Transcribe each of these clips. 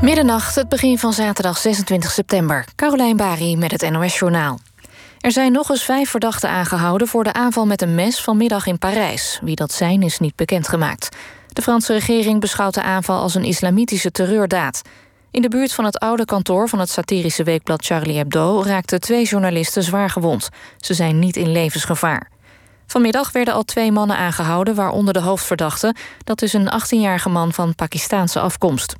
Middernacht, het begin van zaterdag 26 september. Carolijn Bari met het NOS-journaal. Er zijn nog eens vijf verdachten aangehouden voor de aanval met een mes vanmiddag in Parijs. Wie dat zijn is niet bekendgemaakt. De Franse regering beschouwt de aanval als een islamitische terreurdaad. In de buurt van het oude kantoor van het satirische weekblad Charlie Hebdo raakten twee journalisten zwaar gewond. Ze zijn niet in levensgevaar. Vanmiddag werden al twee mannen aangehouden, waaronder de hoofdverdachte. Dat is een 18-jarige man van Pakistaanse afkomst.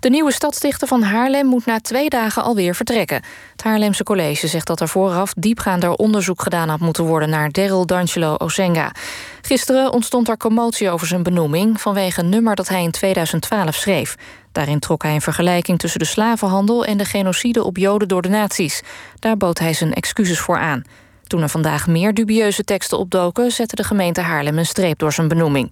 De nieuwe stadsdichter van Haarlem moet na twee dagen alweer vertrekken. Het Haarlemse college zegt dat er vooraf diepgaander onderzoek gedaan had moeten worden naar Daryl D'Angelo Osenga. Gisteren ontstond er commotie over zijn benoeming vanwege een nummer dat hij in 2012 schreef. Daarin trok hij een vergelijking tussen de slavenhandel en de genocide op Joden door de nazi's. Daar bood hij zijn excuses voor aan. Toen er vandaag meer dubieuze teksten opdoken, zette de gemeente Haarlem een streep door zijn benoeming.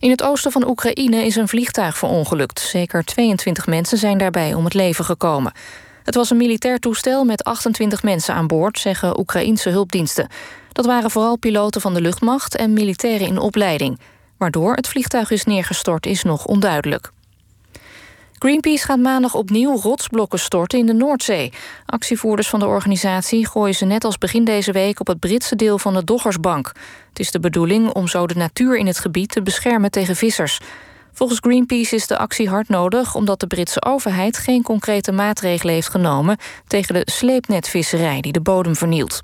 In het oosten van Oekraïne is een vliegtuig verongelukt. Zeker 22 mensen zijn daarbij om het leven gekomen. Het was een militair toestel met 28 mensen aan boord, zeggen Oekraïense hulpdiensten. Dat waren vooral piloten van de luchtmacht en militairen in opleiding. Waardoor het vliegtuig is neergestort is nog onduidelijk. Greenpeace gaat maandag opnieuw rotsblokken storten in de Noordzee. Actievoerders van de organisatie gooien ze net als begin deze week op het Britse deel van de Doggersbank. Het is de bedoeling om zo de natuur in het gebied te beschermen tegen vissers. Volgens Greenpeace is de actie hard nodig omdat de Britse overheid geen concrete maatregelen heeft genomen tegen de sleepnetvisserij die de bodem vernielt.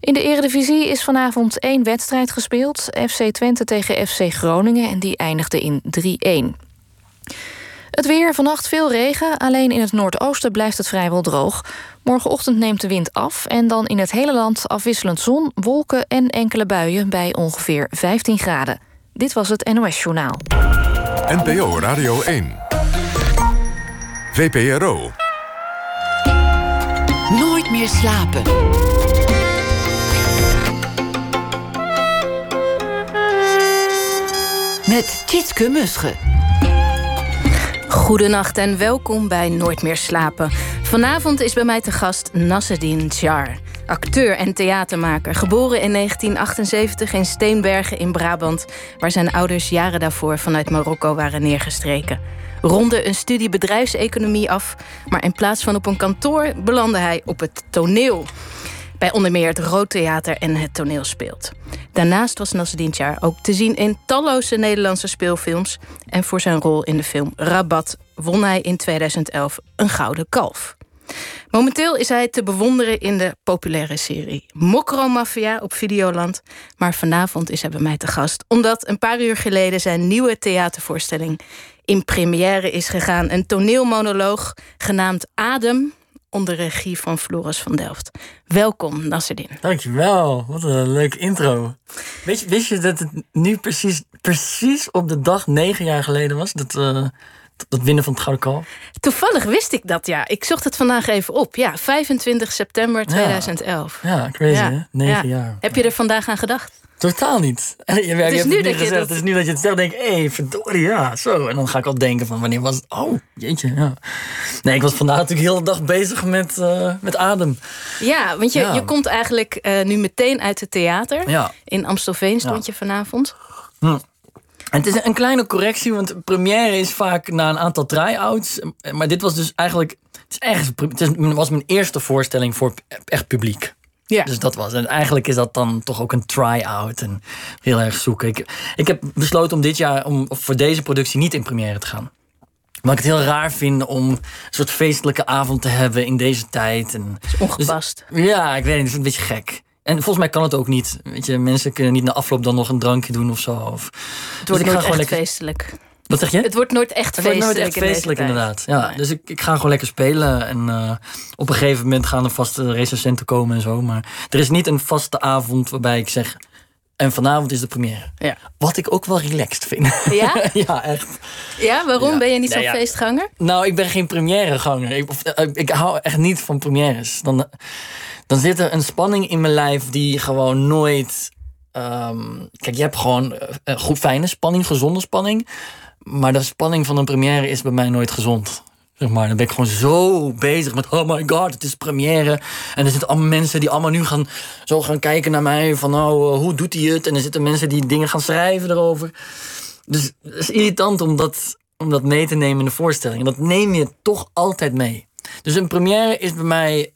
In de Eredivisie is vanavond één wedstrijd gespeeld. FC Twente tegen FC Groningen en die eindigde in 3-1. Het weer, vannacht veel regen. Alleen in het noordoosten blijft het vrijwel droog. Morgenochtend neemt de wind af en dan in het hele land afwisselend zon, wolken en enkele buien bij ongeveer 15 graden. Dit was het NOS Journaal. NPO Radio 1. VPRO. Nooit meer slapen. Met Tjitske Musche. Goedenacht en welkom bij Nooit meer slapen. Vanavond is bij mij te gast Nasreddin Jar. Acteur en theatermaker, geboren in 1978 in Steenbergen in Brabant... waar zijn ouders jaren daarvoor vanuit Marokko waren neergestreken. Ronde een studie bedrijfseconomie af... maar in plaats van op een kantoor belandde hij op het toneel bij onder meer het Rood Theater en het toneel speelt. Daarnaast was Nasreddin Char ook te zien in talloze Nederlandse speelfilms... en voor zijn rol in de film Rabat won hij in 2011 een Gouden Kalf. Momenteel is hij te bewonderen in de populaire serie Mokro Mafia op Videoland. Maar vanavond is hij bij mij te gast, omdat een paar uur geleden zijn nieuwe theatervoorstelling in première is gegaan. Een toneelmonoloog genaamd Adem onder regie van Floris van Delft. Welkom, Nasreddin. Dankjewel, wat een leuke intro. Wist je dat het nu precies, precies op de dag negen jaar geleden was? Dat, uh, dat winnen van het Gouden Kalf? Toevallig wist ik dat, ja. Ik zocht het vandaag even op. Ja, 25 september 2011. Ja, ja crazy hè? Negen jaar. Heb je er vandaag aan gedacht? Totaal niet. Je, het is nu dat gezegd. Het is nu dat je het zegt, denk ik, hé, hey, verdorie, ja, zo. En dan ga ik al denken van, wanneer was het? Oh, jeetje, ja. Nee, ik was vandaag natuurlijk de hele dag bezig met, uh, met adem. Ja, want je, ja. je komt eigenlijk uh, nu meteen uit het theater. Ja. In Amstelveen stond je vanavond. Hm. En het is een kleine correctie, want première is vaak na een aantal try-outs. Maar dit was dus eigenlijk... Het, is echt, het was mijn eerste voorstelling voor echt publiek. Ja. Dus dat was. En eigenlijk is dat dan toch ook een try-out. En heel erg zoeken. Ik, ik heb besloten om dit jaar, om voor deze productie niet in première te gaan. Maar ik het heel raar vind om een soort feestelijke avond te hebben in deze tijd. En, is ongepast. Dus, ja, ik weet niet, het is een beetje gek. En volgens mij kan het ook niet. Weet je, mensen kunnen niet na afloop dan nog een drankje doen of zo. Of, het wordt dus nooit echt lekker... feestelijk. Wat zeg je? Het wordt nooit echt feestelijk. Het wordt nooit echt feestelijk, inderdaad. Ja, Dus ik, ik ga gewoon lekker spelen. En uh, op een gegeven moment gaan er vaste recensenten komen en zo. Maar er is niet een vaste avond waarbij ik zeg. En vanavond is de première. Ja. Wat ik ook wel relaxed vind. Ja? ja, echt. Ja, waarom? Ja. Ben je niet zo'n ja. feestganger? Nou, ik ben geen premièreganger. Ik, of, eh, ik hou echt niet van premières. Dan, dan zit er een spanning in mijn lijf die gewoon nooit. ehm, kijk, je hebt gewoon eh, goed fijne spanning, gezonde spanning. Maar de spanning van een première is bij mij nooit gezond. Zeg maar, dan ben ik gewoon zo bezig met, oh my god, het is première. En er zitten allemaal mensen die allemaal nu gaan, zo gaan kijken naar mij. Van nou, hoe doet hij het? En er zitten mensen die dingen gaan schrijven erover. Dus het is irritant omdat om dat mee te nemen in de voorstelling. En dat neem je toch altijd mee. Dus een première is bij mij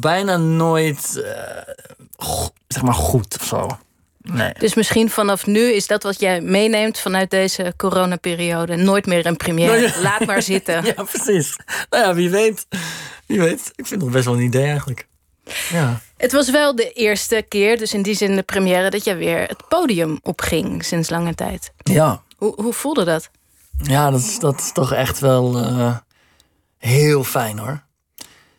bijna nooit eh, zeg maar goed of zo. Nee. Dus misschien vanaf nu is dat wat jij meeneemt vanuit deze coronaperiode. Nooit meer een première. Ja. Laat maar zitten. Ja, precies. Nou ja, wie weet. Wie weet. Ik vind het best wel een idee eigenlijk. Ja. Het was wel de eerste keer, dus in die zin de première, dat jij weer het podium opging sinds lange tijd. Ja. Hoe, hoe voelde dat? Ja, dat is, dat is toch echt wel eh, heel fijn hoor.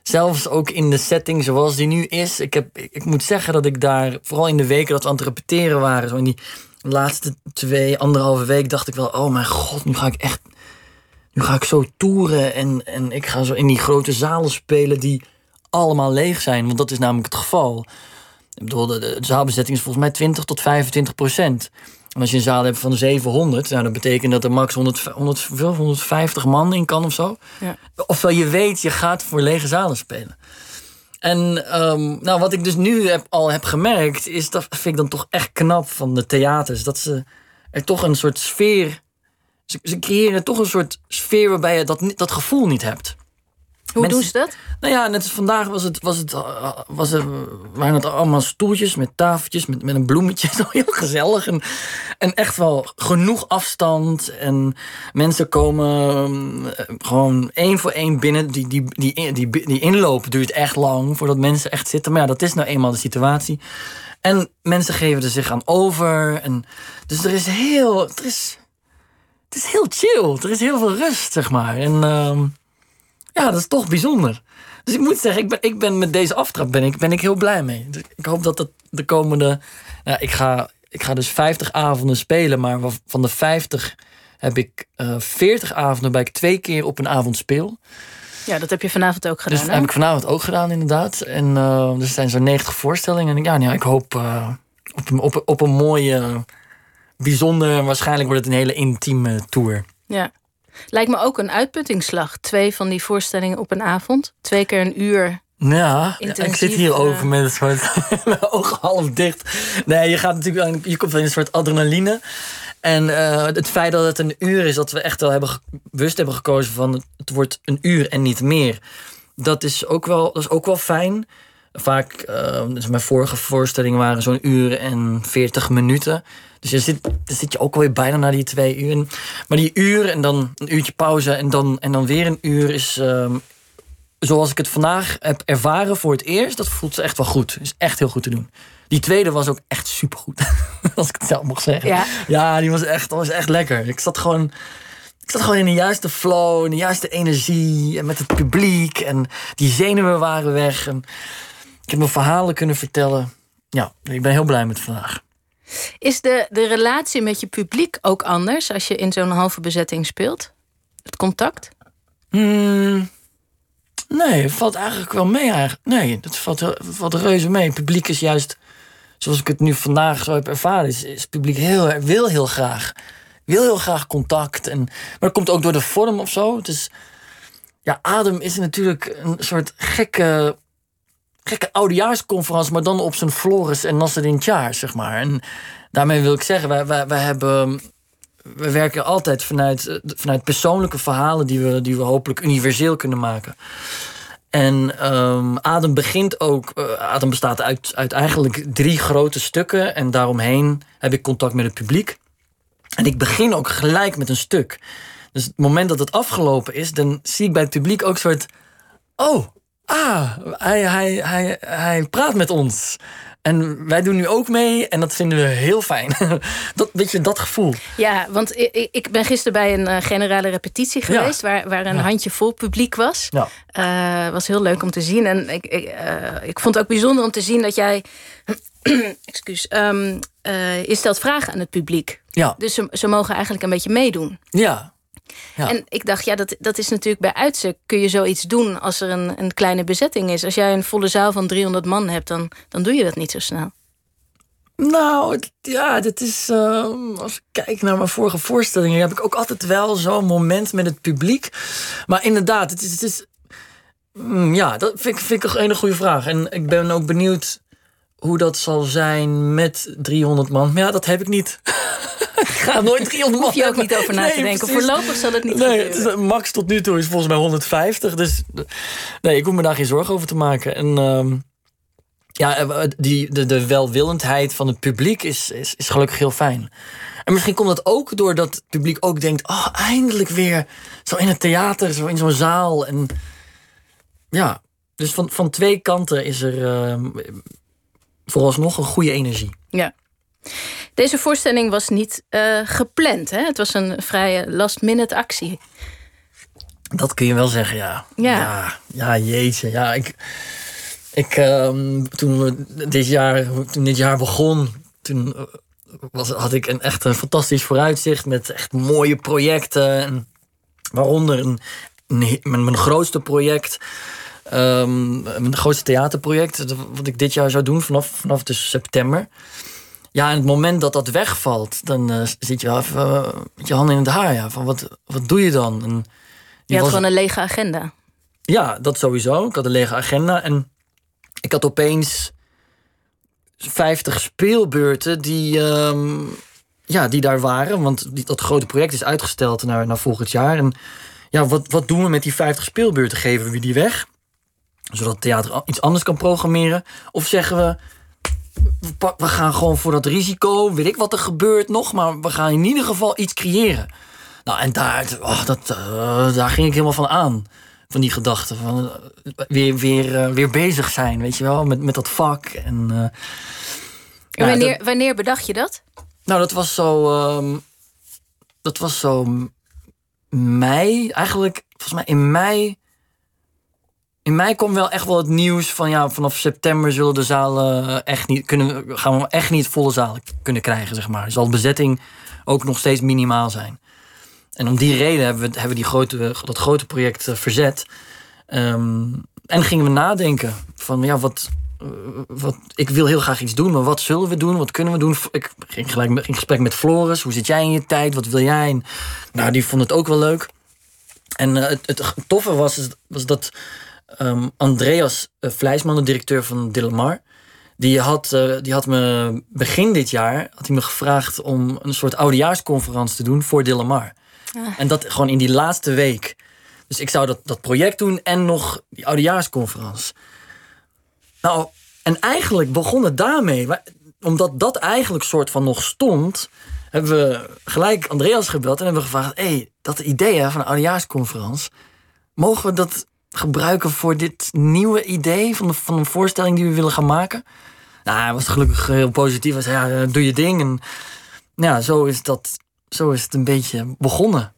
Zelfs ook in de setting zoals die nu is. Ik, heb, ik, moet zeggen dat ik daar, vooral in de weken dat we aan het repeteren waren, zo in die laatste twee, anderhalve week, dacht ik wel: oh mijn god, nu ga ik echt. Nu ga ik zo toeren en, en ik ga zo in die grote zalen spelen die allemaal leeg zijn. Want dat is namelijk het geval. Ik bedoel, de, de zaalbezetting is volgens mij 20 tot 25 procent. En als je een zaal hebt van 700, nou, dat betekent dat er max 100, 100, hoeveel? 150 man in kan of zo. Ja. Ofwel je weet, je gaat voor lege zalen spelen. En ehm, nou, wat ik dus nu heb, al heb gemerkt, is dat vind ik dan toch echt knap van de theaters. Dat ze er toch een soort sfeer. Ze, ze creëren toch een soort sfeer waarbij je dat, dat gevoel niet hebt. Hoe Mensen- doen ze dat? Nou ja, net als vandaag was het, was het, uh, was er, waren het allemaal stoeltjes met tafeltjes, met, met een bloemetje. Zo heel gezellig. En, en echt wel genoeg afstand. En mensen komen um, eh, gewoon één voor één binnen. Die, die, die, die, die, die inloop duurt echt lang voordat mensen echt zitten. Maar ja, dat is nou eenmaal de situatie. En mensen geven er zich aan over. En, dus er is heel. Er is, het is heel chill. Er is heel veel rust, zeg maar. En. ehm, ja, dat is toch bijzonder. Dus ik moet zeggen, ik ben, ik ben met deze aftrap ben ik, ben ik heel blij mee. Dus ik hoop dat het de komende. Ja, ik, ga, ik ga dus 50 avonden spelen, maar van de 50 heb ik eh 40 avonden waarbij ik twee keer op een avond speel. Ja, dat heb je vanavond ook gedaan. Dus dat heb ik vanavond ook gedaan, inderdaad. En dus er zijn zo'n 90 voorstellingen. En ja, nou ik hoop eh, op, een, op, een- op een mooie, bijzonder, waarschijnlijk wordt het een hele intieme tour. Ja. Lijkt me ook een uitputtingsslag. Twee van die voorstellingen op een avond. Twee keer een uur. Ja, ik zit hier eh. over met een soort mijn ogen half dicht. Nee, je gaat natuurlijk je komt in een soort adrenaline. En eh, het feit dat het een uur is, dat we echt wel hebben bewust hebben gekozen van het, het wordt een uur en niet meer. Dat is ook wel, dat is ook wel fijn. Vaak, eh, dus mijn vorige voorstellingen waren zo'n uur en 40 minuten. Dus je zit, dan zit je ook alweer bijna naar die twee uur. Maar die uur en dan een uurtje pauze en dan, en dan weer een uur is, ehm, zoals ik het vandaag heb ervaren voor het eerst, dat voelt echt wel goed. Is echt heel goed te doen. Die tweede was ook echt supergoed. Als ik het zelf mocht zeggen. Ja. ja die was echt, was echt lekker. Ik zat gewoon. Ik zat gewoon in de juiste flow, in de juiste energie. En met het publiek. En die zenuwen waren weg. En ik heb mijn verhalen kunnen vertellen. Ja, ik ben heel blij met vandaag. Is de, de relatie met je publiek ook anders als je in zo'n halve bezetting speelt? Het contact? Hmm, nee, valt eigenlijk wel mee. Eigenlijk. Nee, dat valt, valt reuze mee. Het publiek is juist, zoals ik het nu vandaag zo heb ervaren, is, het publiek heel, wil heel graag. Wil heel graag contact. En, maar dat komt ook door de vorm of zo. Het is, ja, Adem is natuurlijk een soort gekke, gekke oudejaarsconferentie, maar dan op zijn Floris en Nasreddin Tjaar, zeg maar. En daarmee wil ik zeggen, wij, wij, wij hebben we werken altijd vanuit, eh, vanuit persoonlijke verhalen die we, die we hopelijk universeel kunnen maken. En ehm, Adem begint ook. eh, Adem bestaat uit, uit eigenlijk drie grote stukken. En daaromheen heb ik contact met het publiek. En ik begin ook gelijk met een stuk. Dus het moment dat het afgelopen is, dan zie ik bij het publiek ook een soort. Oh, ah, hij, hij, hij, hij praat met ons. En wij doen nu ook mee en dat vinden we heel fijn. dat, weet je, dat gevoel. Ja, want i- i- ik ben gisteren bij een eh, generale repetitie geweest... waar, waar een Ja. handjevol publiek was. Ja. Eh, was heel leuk om te zien. En ik, ik, eh, ik vond het ook bijzonder om te zien dat jij... excuus, ehm, eh, je stelt vragen aan het publiek. Ja, Dus ze, ze mogen eigenlijk een beetje meedoen. ja. Ja. En ik dacht, ja, dat, dat is natuurlijk bij uitstek... kun je zoiets doen als er een, een kleine bezetting is. Als jij een volle zaal van 300 man hebt... dan, dan doe je dat niet zo snel. Nou, het- ja, dit is. ehm, als ik kijk naar mijn vorige voorstellingen, heb ik ook altijd wel zo'n moment met het publiek. Maar inderdaad, het is. Het is mm, ja, dat vind ik, vind ik een hele goede vraag. En ik ben ook benieuwd hoe dat zal zijn met 300 man. Maar ja, dat heb ik niet. ik ga nooit 300 man Hoef je ook niet over na te denken. precies. Voorlopig zal het niet Nee, het is- max tot nu toe is volgens mij 150. Dus nee, ik hoef me daar geen zorgen over te maken. En ehm, ja, eh, die, de, de welwillendheid van het publiek is, is, is gelukkig heel fijn. En misschien komt dat ook doordat het publiek ook denkt... oh, eindelijk weer zo in het theater, zo in zo'n zaal. En ja, dus van, van twee kanten is er ehm, vooralsnog een goede energie. Ja. Deze voorstelling was niet eh, gepland. Hè? Het was een vrije last-minute actie. Dat kun je wel zeggen, ja. Ja. Ja, ja jeetje. Ja, ik, ik, ehm, toen, we dit jaar, toen dit jaar begon, toen eh, was, had ik een, echt een fantastisch vooruitzicht met echt mooie projecten. En waaronder een, een, mijn, mijn grootste project, ehm, mijn grootste theaterproject, wat ik dit jaar zou doen vanaf, vanaf dus september. Ja, en het moment dat dat wegvalt, dan eh, zit je wel even eh, met je handen in het haar. Ja, van wat, wat doe je dan? En Je had was- gewoon een lege agenda. ja, dat sowieso. Ik had een lege agenda en ik had opeens 50 speelbeurten die, ehm, ja, die daar waren. Want die, dat grote project is uitgesteld naar, naar volgend jaar. En ja, wat, wat doen we met die 50 speelbeurten? Geven we die weg? Zodat het theater iets anders kan programmeren? Of zeggen we, we gaan gewoon voor dat risico, weet ik wat er gebeurt nog, maar we gaan in ieder geval iets creëren. Nou, en daar, oh, dat, eh, daar ging ik helemaal van aan. Van die gedachte. Van eh, weer, weer, eh, weer bezig zijn, weet je wel, met, met dat vak. En, En ja, wanneer, dat- wanneer bedacht je dat? nou, dat was zo. ehm, dat was zo. mei. Eigenlijk, volgens mij in mei. In mei kwam wel echt wel het nieuws van ja, vanaf september zullen de zalen echt niet kunnen. gaan we echt niet volle zalen kunnen krijgen, zeg maar. Zal de bezetting ook nog steeds minimaal zijn. En om die reden hebben we, hebben die grote, dat grote project eh, verzet. Ehm, en gingen we nadenken van ja, wat, eh, wat, ik wil heel graag iets doen, maar wat zullen we doen? Wat kunnen we doen? Ik ging gelijk in gesprek met Floris. Hoe zit jij in je tijd? Wat wil jij? Nou, die vond het ook wel leuk. En eh, het, het toffe was, was dat ehm, Andreas uh, Vleisman, de directeur van Dillamar, die had, eh, die had me begin dit jaar had hij me gevraagd om een soort oudejaarsconferentie te doen voor Dillamar. En dat gewoon in die laatste week. Dus ik zou dat, dat project doen en nog die oudejaarsconferentie. Nou, en eigenlijk begon het daarmee. Omdat dat eigenlijk soort van nog stond, hebben we gelijk Andreas gebeld en hebben we gevraagd: hé, hey, dat idee hè, van een oudejaarsconferentie, mogen we dat gebruiken voor dit nieuwe idee van, de, van een voorstelling die we willen gaan maken? Nou, hij was gelukkig heel positief. Hij zei: ja, eh, doe je ding. En ja, zo is, dat, zo is het een beetje begonnen.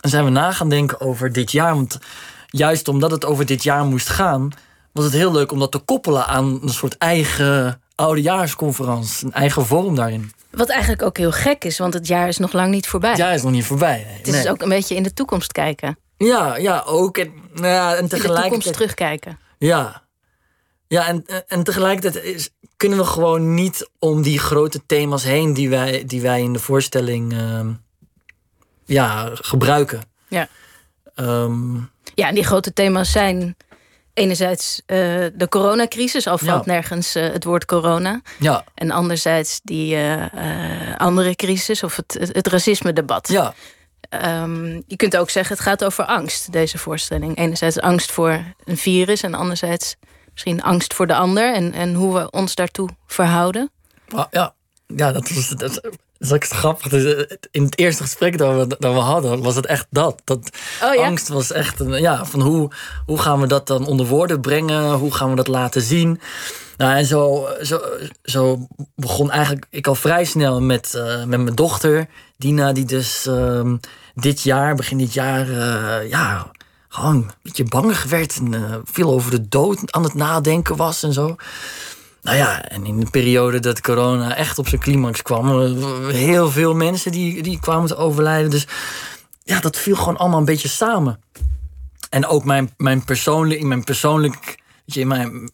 En zijn we na gaan denken over dit jaar. Want juist omdat het over dit jaar moest gaan, was het heel leuk om dat te koppelen aan een soort eigen oudejaarsconferentie. Een eigen vorm daarin. Wat eigenlijk ook heel gek is, want het jaar is nog lang niet voorbij. Het jaar is nog niet voorbij. Nee. het is Nee. ook een beetje in de toekomst kijken. Ja, ja, ook. En, nou ja, en In de toekomst tegelijkertijd. terugkijken. Ja. Ja, en, en tegelijkertijd is, kunnen we gewoon niet om die grote thema's heen die wij, die wij in de voorstelling ehm, ja, gebruiken. Ja. Ehm, Ja, en die grote thema's zijn enerzijds eh, de coronacrisis, al valt Ja. nergens eh, het woord corona. ja, En anderzijds die eh, andere crisis of het, het, het racisme-debat. ja, Ehm, je kunt ook zeggen, het gaat over angst, deze voorstelling. Enerzijds angst voor een virus en anderzijds misschien angst voor de ander en, en hoe we ons daartoe verhouden. Ah, ja. ja, dat was dat, dat is ook grappig. Eh, In het eerste gesprek dat we, dat we hadden, was het echt dat. dat Oh ja? Angst was echt een, ja, van hoe, hoe gaan we dat dan onder woorden brengen? Hoe gaan we dat laten zien? Nou, en zo, zo, zo begon eigenlijk ik al vrij snel met, eh, met mijn dochter, Dina, die dus ehm, dit jaar, begin dit jaar, eh, ja, een beetje bangig werd en eh, veel over de dood aan het nadenken was en zo. Nou ja, en in de periode dat corona echt op zijn climax kwam, heel veel mensen die, die kwamen te overlijden. Dus ja, dat viel gewoon allemaal een beetje samen. En ook mijn, mijn persoonlijk, in mijn persoonlijk, je, in mijn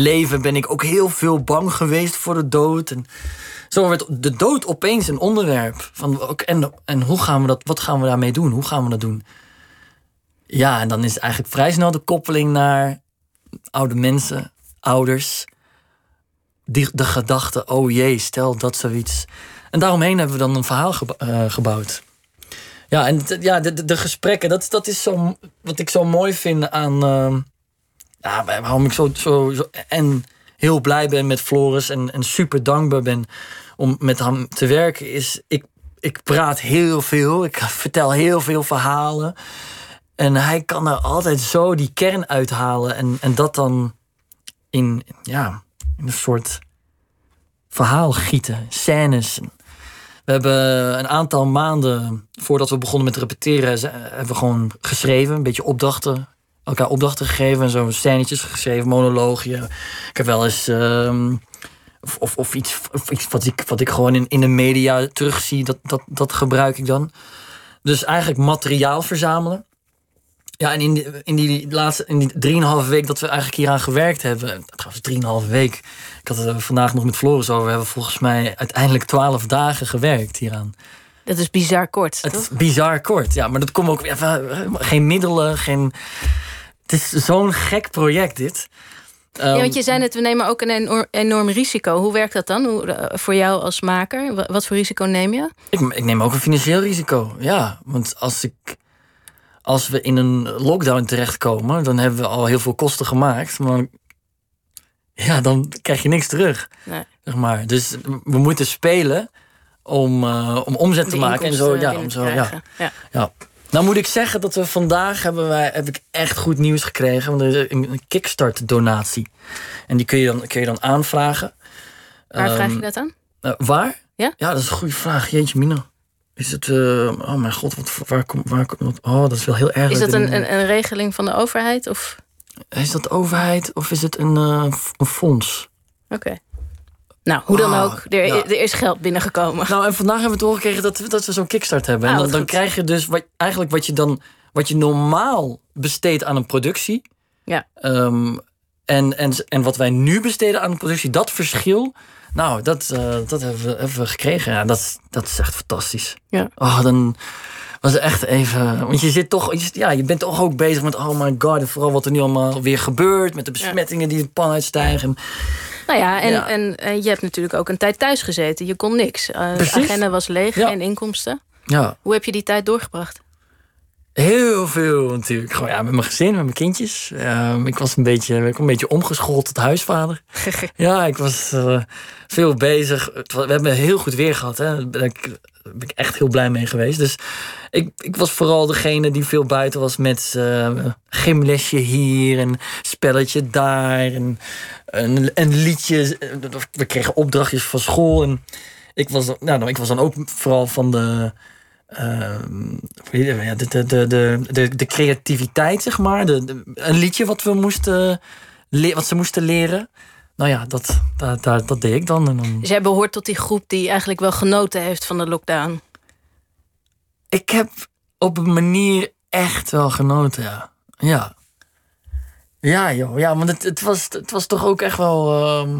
leven ben ik ook heel veel bang geweest voor de dood. En zo werd de dood opeens een onderwerp. Van, en, en hoe gaan we dat, wat gaan we daarmee doen? Hoe gaan we dat doen? Ja, en dan is eigenlijk vrij snel de koppeling naar oude mensen, ouders die, de gedachte, oh jee, stel dat zoiets. En daaromheen hebben we dan een verhaal eh, gebouwd. Ja, en ja, de, de, de gesprekken, dat, dat is zo, wat ik zo mooi vind aan. ehm, ja, waar- waarom ik zo, zo. En heel blij ben met Floris en, en super dankbaar ben om met hem te werken, is ik, ik praat heel veel. Ik vertel heel veel verhalen. En hij kan er altijd zo die kern uithalen. En, en dat dan in, ja, in een soort verhaal gieten. Scènes. We hebben een aantal maanden voordat we begonnen met repeteren, hebben we gewoon geschreven, een beetje opdrachten, elkaar opdrachten gegeven en zo scènetjes geschreven, monoloogje. Ik heb wel eens ehm, of, of, of iets, of iets wat, ik, wat ik gewoon in, in de media terugzie, dat, dat, dat gebruik ik dan. Dus eigenlijk materiaal verzamelen. Ja, en in die, in die laatste, in die drieënhalve week dat we eigenlijk hieraan gewerkt hebben. Trouwens, drieënhalve week. Ik had het er vandaag nog met Floris over. We hebben volgens mij uiteindelijk twaalf dagen gewerkt hieraan. Dat is bizar kort, Het toch? is bizar kort, ja. Maar dat komt ook... Ja, geen middelen, geen... Het is zo'n gek project, dit. Ja, Ehm, want je zei net, we nemen ook een enorm, risico. Hoe werkt dat dan Hoe, eh, voor jou als maker? Wa- Wat voor risico neem je? Ik, ik neem ook een financieel risico. Ja, want als ik. Als we in een lockdown terechtkomen, dan hebben we al heel veel kosten gemaakt. Maar ja, dan krijg je niks terug. Nee. Zeg maar. Dus we moeten spelen om, eh, om omzet te maken. En zo, ja, om zo. Ja. ja. Nou moet ik zeggen dat we vandaag hebben wij, heb ik echt goed nieuws gekregen. Want er is een, Kickstart donatie. En die kun je dan, kun je dan aanvragen. Waar vraag je Ehm, dat aan? eh, waar? Ja? Ja, dat is een goede vraag. Jeetje, Mina. Is het. eh, oh mijn god, wat, waar komt. Waar, komt- wat- oh, dat is wel heel erg. Is dat een, een, een regeling van de overheid? Of... Is dat overheid of is het een, eh, een fonds? Oké. Nou, hoe dan Ah, ook. Er, ja. er is geld binnengekomen. Nou, en vandaag hebben we doorgekregen dat, we- dat we zo'n kickstart hebben. En Ah, dan, dan krijg je dus wat, eigenlijk wat je dan. Wat je normaal besteedt aan een productie. Ja. Ehm, en, en, en wat wij nu besteden aan een productie, dat verschil. Nou, dat, eh, dat hebben, we, hebben we gekregen. Ja, dat, dat is echt fantastisch. Ja. Oh, dan was het echt even. Want je zit toch. ja, je bent toch ook bezig met. Oh my god. En vooral wat er nu allemaal weer gebeurt. Met de besmettingen die de pan uitstijgen. Nou ja, en, Ja. En, en je hebt natuurlijk ook een tijd thuis gezeten. Je kon niks. Eh, de agenda was leeg, Ja. geen inkomsten. Ja. Hoe heb je die tijd doorgebracht? Heel veel natuurlijk. Gewoon ja, met mijn gezin, met mijn kindjes. Ehm, ik was een beetje, ik was een beetje omgeschoold tot huisvader. ja, ik was eh, veel bezig. We hebben heel goed weer gehad. Hè. Ik, daar ben ik echt heel blij mee geweest. Dus ik, ik was vooral degene die veel buiten was met eh gymlesje hier en spelletje daar. En een, een liedje. We kregen opdrachtjes van school. En ik was, dan- nou, ik was dan ook vooral van de. Ja, de, de, de, de, de, creativiteit, zeg maar. De, een liedje wat, we moesten wat ze moesten leren. Nou ja, dat, dat, dat, dat deed ik dan. En dan. Dus jij behoort tot die groep die eigenlijk wel genoten heeft van de lockdown. Ik heb op een manier echt wel genoten, ja. Ja, ja joh. Ja, want het, het, was, het was toch ook echt wel... ehm,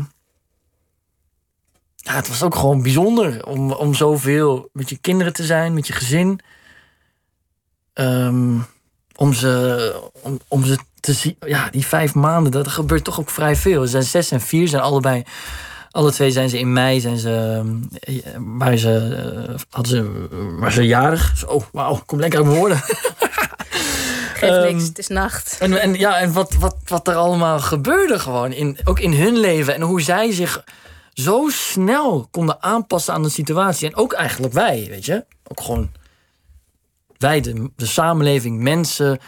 Ja, het was ook gewoon bijzonder om, om zoveel met je kinderen te zijn, met je gezin. Ehm, om, ze, om, om ze te zien... Ja, die vijf maanden, dat gebeurt toch ook vrij veel. Ze zijn zes en vier, zijn allebei... Alle twee zijn ze in mei, zijn ze, eh, waren ze, eh, hadden ze, waren ze jarig. Zo, oh, wauw, kom lekker uit mijn woorden. Geeft Ehm, niks, het is nacht. En, en, ja, en wat, wat, wat er allemaal gebeurde gewoon, in, ook in hun leven. En hoe zij zich zo snel konden aanpassen aan de situatie. En ook eigenlijk wij, weet je. Ook gewoon wij, de, de samenleving, mensen.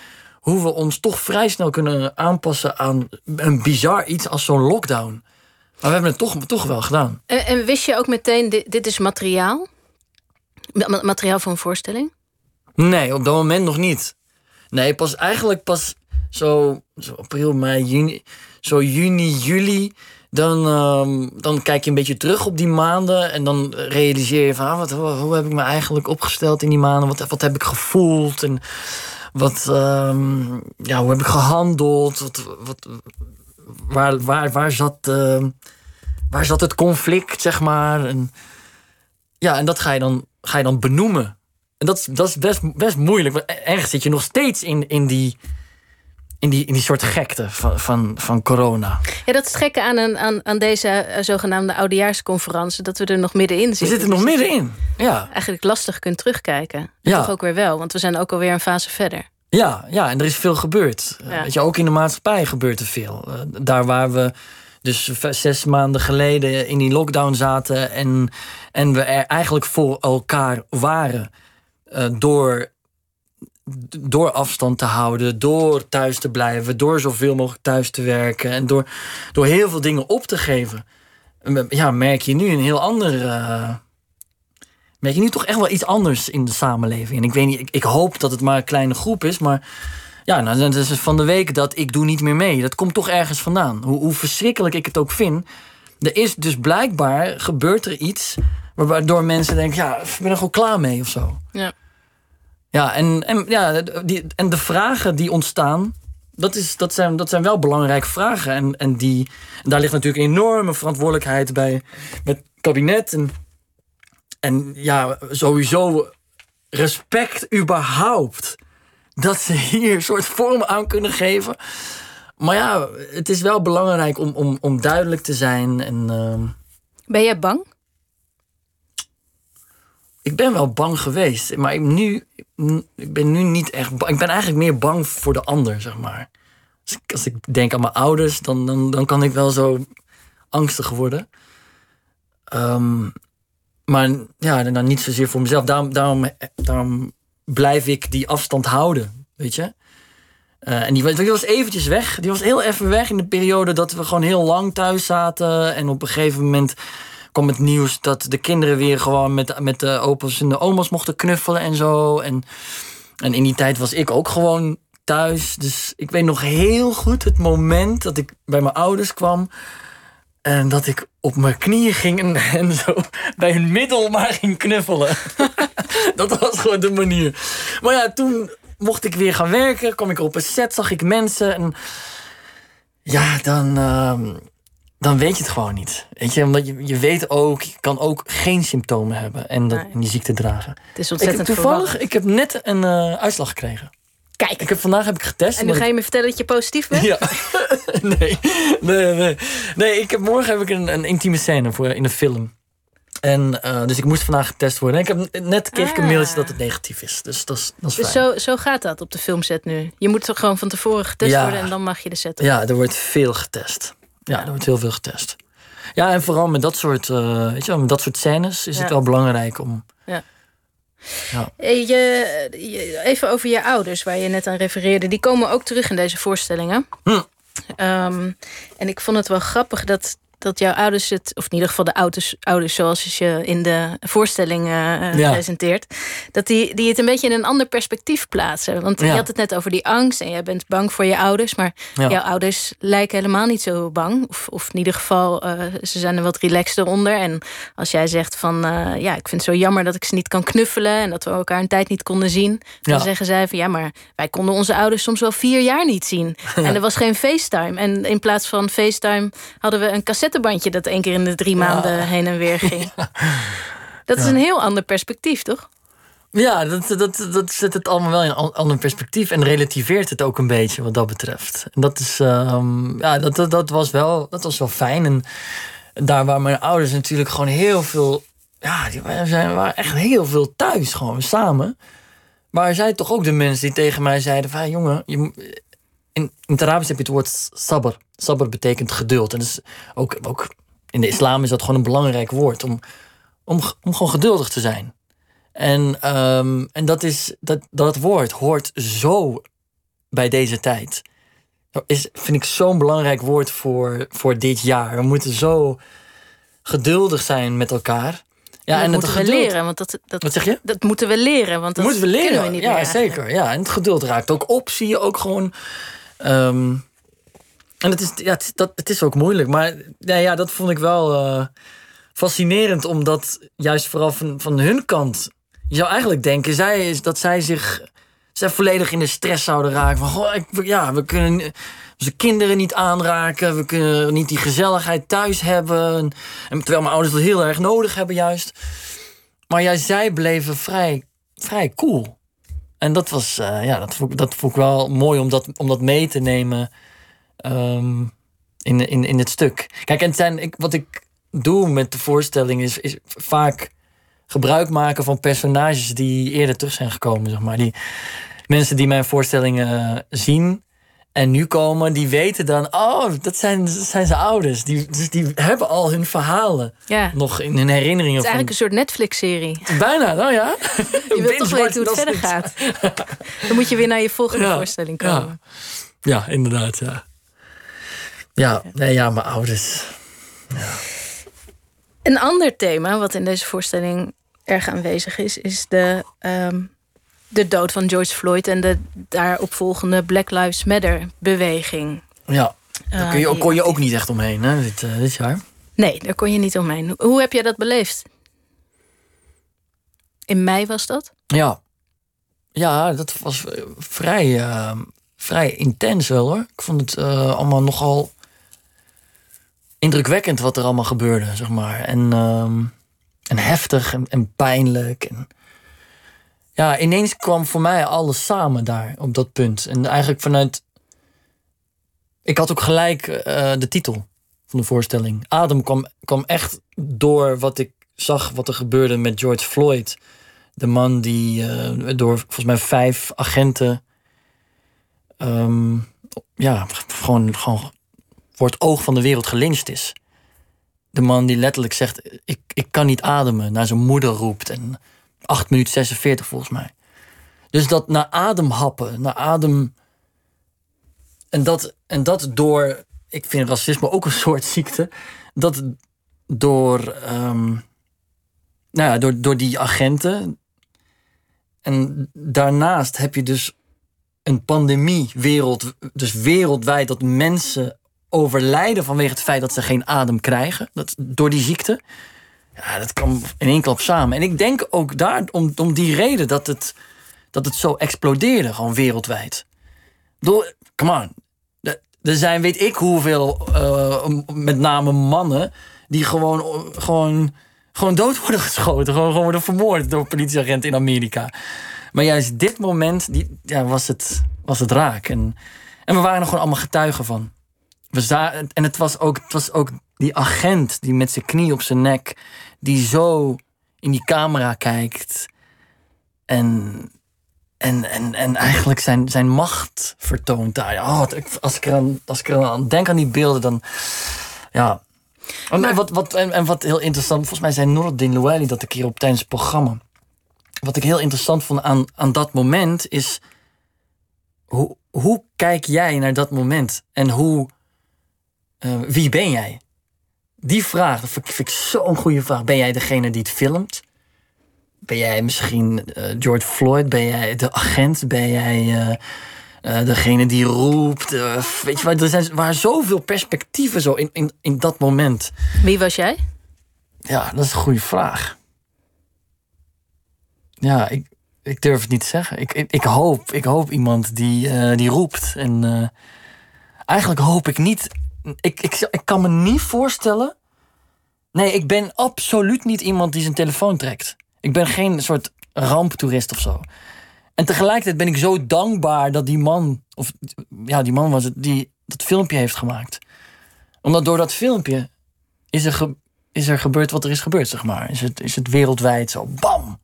Hoe we ons toch vrij snel kunnen aanpassen aan een bizar iets als zo'n lockdown. Maar we hebben het toch, toch wel gedaan. En, en wist je ook meteen, dit, dit is materiaal? Ma- materiaal voor een voorstelling? Nee, op dat moment nog niet. Nee, pas eigenlijk pas zo, zo april, mei, juni, zo juni, juli. Dan, ehm, dan kijk je een beetje terug op die maanden. En dan realiseer je van, ah, wat, hoe, hoe heb ik me eigenlijk opgesteld in die maanden? Wat, wat heb ik gevoeld? En wat, ehm, ja, hoe heb ik gehandeld? Wat, wat, waar, waar, waar, zat, ehm, waar zat het conflict, zeg maar? Ja, en dat ga je dan, ga je dan benoemen. En dat, is- dat is best, best moeilijk. Want ergens zit je nog steeds in, in, die, in die, in die soort gekte van, van, van corona. Ja, dat is het gekke aan, een, aan, aan deze eh, zogenaamde oudejaarsconferentie... dat we er nog middenin We zitten. zitten er nog Dus middenin. Ja, Eigenlijk lastig kunt terugkijken. Ja. Toch ook weer wel, want we zijn ook alweer een fase verder. ja, ja, en er is veel gebeurd. Eh, Ja. Weet je, ook in de maatschappij gebeurt er veel. Eh, daar waar we dus zes maanden geleden in die lockdown zaten... en, en we er eigenlijk voor elkaar waren... door, door afstand te houden, door thuis te blijven... door zoveel mogelijk thuis te werken... en door, door heel veel dingen op te geven... ja, merk je nu een heel ander... eh, merk je nu toch echt wel iets anders in de samenleving. En ik weet niet, ik, ik hoop dat het maar een kleine groep is, maar ja, nou, dat is van de week dat ik doe niet meer mee. Dat komt toch ergens vandaan. Hoe, hoe verschrikkelijk ik het ook vind. Er is dus blijkbaar, gebeurt er iets... waardoor mensen denken, ja, ik ben er gewoon klaar mee of zo. Ja. Ja, en, en, ja, die, en de vragen die ontstaan... Dat, is, dat, zijn, dat zijn wel belangrijke vragen. En, en die, daar ligt natuurlijk een enorme verantwoordelijkheid bij, bij het kabinet. En, en ja, sowieso respect überhaupt. Dat ze hier een soort vorm aan kunnen geven. Maar ja, het is wel belangrijk om, om, om duidelijk te zijn. En ehm, Ben jij bang? Ik ben wel bang geweest. Maar ik, nu, ik ben nu niet echt bang. Ik ben eigenlijk meer bang voor de ander, zeg maar. Als ik, als ik denk aan mijn ouders, dan, dan, dan kan ik wel zo angstig worden. Ehm, maar ja, dan niet zozeer voor mezelf. Daarom, daarom, blijf ik die afstand houden, weet je. Eh, en die, die was eventjes weg. Die was heel even weg in de periode dat we gewoon heel lang thuis zaten. En op een gegeven moment kwam het nieuws dat de kinderen weer gewoon met, met de opa's en de oma's mochten knuffelen en zo. En, en in die tijd was ik ook gewoon thuis. Dus ik weet nog heel goed het moment dat ik bij mijn ouders kwam. En dat ik op mijn knieën ging en, en zo bij hun middel maar ging knuffelen. dat was gewoon de manier. Maar ja, toen mocht ik weer gaan werken. kwam ik op een set, zag ik mensen. En ja, dan, ehm, dan weet je het gewoon niet. Weet je, omdat je, je weet ook, je kan ook geen symptomen hebben en, dat, en die ziekte dragen. Het is Ik, ontzettend toevallig, verwarrend. ik heb net een eh, uitslag gekregen. Kijk, Ik heb, vandaag heb ik getest. en nu ga je me vertellen dat je positief bent? ja. nee, nee, nee. Nee, ik heb, morgen heb ik een, een intieme scène voor in een film. En eh, dus ik moest vandaag getest worden. En ik heb net kreeg ik een Ah. mailtje dat het negatief is. Dus dat is, dat is Dus fijn. zo, zo gaat dat op de filmset nu. Je moet toch gewoon van tevoren getest Ja. worden en dan mag je de set op. Ja, er wordt veel getest. Ja, er wordt heel veel getest. Ja, en vooral met dat soort, eh, weet je, wel, met dat soort scènes is Ja. het wel belangrijk om. Eh, Je, je- even over je ouders, waar je net aan refereerde. Die komen ook terug in deze voorstellingen. Hm. Ehm, en ik vond het wel grappig dat, dat jouw ouders het... of in ieder geval de ouders, ouders zoals je in de voorstelling eh, Ja. presenteert... dat die, die het een beetje in een ander perspectief plaatsen. Want je had het net over die angst en jij bent bang voor je ouders... maar Ja. jouw ouders lijken helemaal niet zo bang. Of, of in ieder geval, eh, ze zijn er wat relaxter onder. En als jij zegt van, eh, ja, ik vind het zo jammer dat ik ze niet kan knuffelen... en dat we elkaar een tijd niet konden zien... dan zeggen zij van, ja, maar wij konden onze ouders soms wel vier jaar niet zien. En er was geen FaceTime. En in plaats van FaceTime hadden we een cassettebandje... dat één keer in de drie maanden heen en weer ging. Dat is een heel ander perspectief, toch? Ja, dat, dat, dat zet het allemaal wel in een an- ander perspectief en relativeert het ook een beetje wat dat betreft. En dat is, ehm, ja, dat, dat, dat, was wel, dat was wel fijn. En daar waar mijn ouders natuurlijk gewoon heel veel, ja, die waren, zijn- waren echt heel veel thuis gewoon samen. Maar zij toch ook de mensen die tegen mij zeiden van, jongen, je, moet- in, in het Arabisch heb je het woord sabr. Sabr betekent geduld. En is ook, ook in de islam is dat gewoon een belangrijk woord om, om, om gewoon geduldig te zijn. En, ehm, en dat, is, dat, dat woord hoort zo bij deze tijd. Dat Is, vind ik zo'n belangrijk woord voor, voor dit jaar. We moeten zo geduldig zijn met elkaar. Ja, dat en moeten het we leren, want dat, dat, Wat zeg je? dat moeten we leren. Want dat Dat moeten we kunnen leren. we niet ja, meer zeker. Ja, en het geduld raakt ook op, zie je ook gewoon. Ehm, en het is, ja, het, dat, het is ook moeilijk. Maar ja, ja, dat vond ik wel eh, fascinerend, omdat juist vooral van, van hun kant. Je zou eigenlijk denken zij, is dat zij zich zij volledig in de stress zouden raken. Van, goh, ik, ja, we kunnen onze kinderen niet aanraken. We kunnen niet die gezelligheid thuis hebben. En, terwijl mijn ouders dat heel erg nodig hebben, juist. Maar ja, zij bleven vrij, vrij cool. En dat was, eh, ja, dat vond, dat vond ik wel mooi om dat, om dat mee te nemen ehm, in, in, in het stuk. Kijk, en zijn, ik, wat ik doe met de voorstelling is, is vaak gebruik maken van personages die eerder terug zijn gekomen, zeg maar. Die mensen die mijn voorstellingen eh, zien en nu komen, die weten dan, oh, dat zijn, dat zijn zijn ouders. Die, dus die hebben al hun verhalen Ja. nog in hun herinneringen. Het is van- eigenlijk een soort Netflix-serie. Bijna, nou ja. Je wilt toch weten hoe het verder gaat. Dan moet je weer naar je volgende Ja, voorstelling komen. Ja, inderdaad, ja. Ja, nee, ja, mijn ouders. Een ander thema wat in deze voorstelling erg aanwezig is, is de, ehm, de dood van George Floyd en de daaropvolgende Black Lives Matter beweging. Ja, daar kun je, kon je ook niet echt omheen, hè, dit, eh, dit jaar. Nee, daar kon je niet omheen. Hoe heb jij dat beleefd? In mei was dat? Ja. Ja, dat was eh, vrij, eh, vrij intens wel hoor. Ik vond het eh, allemaal nogal indrukwekkend wat er allemaal gebeurde, zeg maar. En, ehm, en heftig en, en pijnlijk. En ja, ineens kwam voor mij alles samen daar op dat punt. En eigenlijk vanuit. Ik had ook gelijk eh, de titel van de voorstelling. Adem kwam, kwam echt door wat ik zag, wat er gebeurde met George Floyd. De man die eh, door volgens mij vijf agenten. ehm, ja, gewoon, gewoon voor het oog van de wereld gelyncht is. De man die letterlijk zegt: Ik, ik kan niet ademen, naar zijn moeder roept. En 8 minuten 46 volgens mij. Dus dat naar adem happen, naar adem. En dat, en dat door. Ik vind racisme ook een soort ziekte. Dat door. ehm, nou ja, door, door die agenten. En daarnaast heb je dus een pandemie wereld, dus wereldwijd dat mensen overlijden vanwege het feit dat ze geen adem krijgen. Dat, door die ziekte. Ja, dat kwam in één klap samen. En ik denk ook daar om, om die reden dat het, dat het zo explodeerde, gewoon wereldwijd. Door, come on. Er- zijn weet ik hoeveel, eh, met name mannen, die gewoon, gewoon, gewoon dood worden geschoten. Gewoon, gewoon worden vermoord door politieagenten in Amerika. Maar juist dit moment die, ja, was, het, was het raak. En, en we waren er gewoon allemaal getuigen van. We en het was, ook, het was ook die agent die met zijn knie op zijn nek, die zo in die camera kijkt. En, en, en, en eigenlijk zijn, zijn macht vertoont daar. Oh, als, ik eraan, als ik eraan denk aan die beelden, dan. Ja. En, wat, wat, en, en wat heel interessant, volgens mij zei Nordin Louali dat een keer op tijdens het programma. Wat ik heel interessant vond aan, aan dat moment is. Hoe, hoe kijk jij naar dat moment? En hoe. Eh, wie ben jij? Die vraag, dat vind ik, zo'n goede vraag. Ben jij degene die het filmt? Ben jij misschien eh, George Floyd? Ben jij de agent? Ben jij eh, eh, degene die roept? Weet je, er zijn, waren zoveel perspectieven zo in, in, in dat moment. Wie was jij? Ja, dat is een goede vraag. Ja, ik, ik durf het niet te zeggen. Ik, ik, ik hoop, ik hoop iemand die, die roept. En eigenlijk hoop ik niet. Ik, ik, ik kan me niet voorstellen. Nee, ik ben absoluut niet iemand die zijn telefoon trekt. Ik ben geen soort ramptoerist of zo. En tegelijkertijd ben ik zo dankbaar dat die man, of ja, die man was het, die dat filmpje heeft gemaakt. Omdat door dat filmpje is er, is er gebeurd wat er is gebeurd, zeg maar. Is het, is het wereldwijd zo, bam!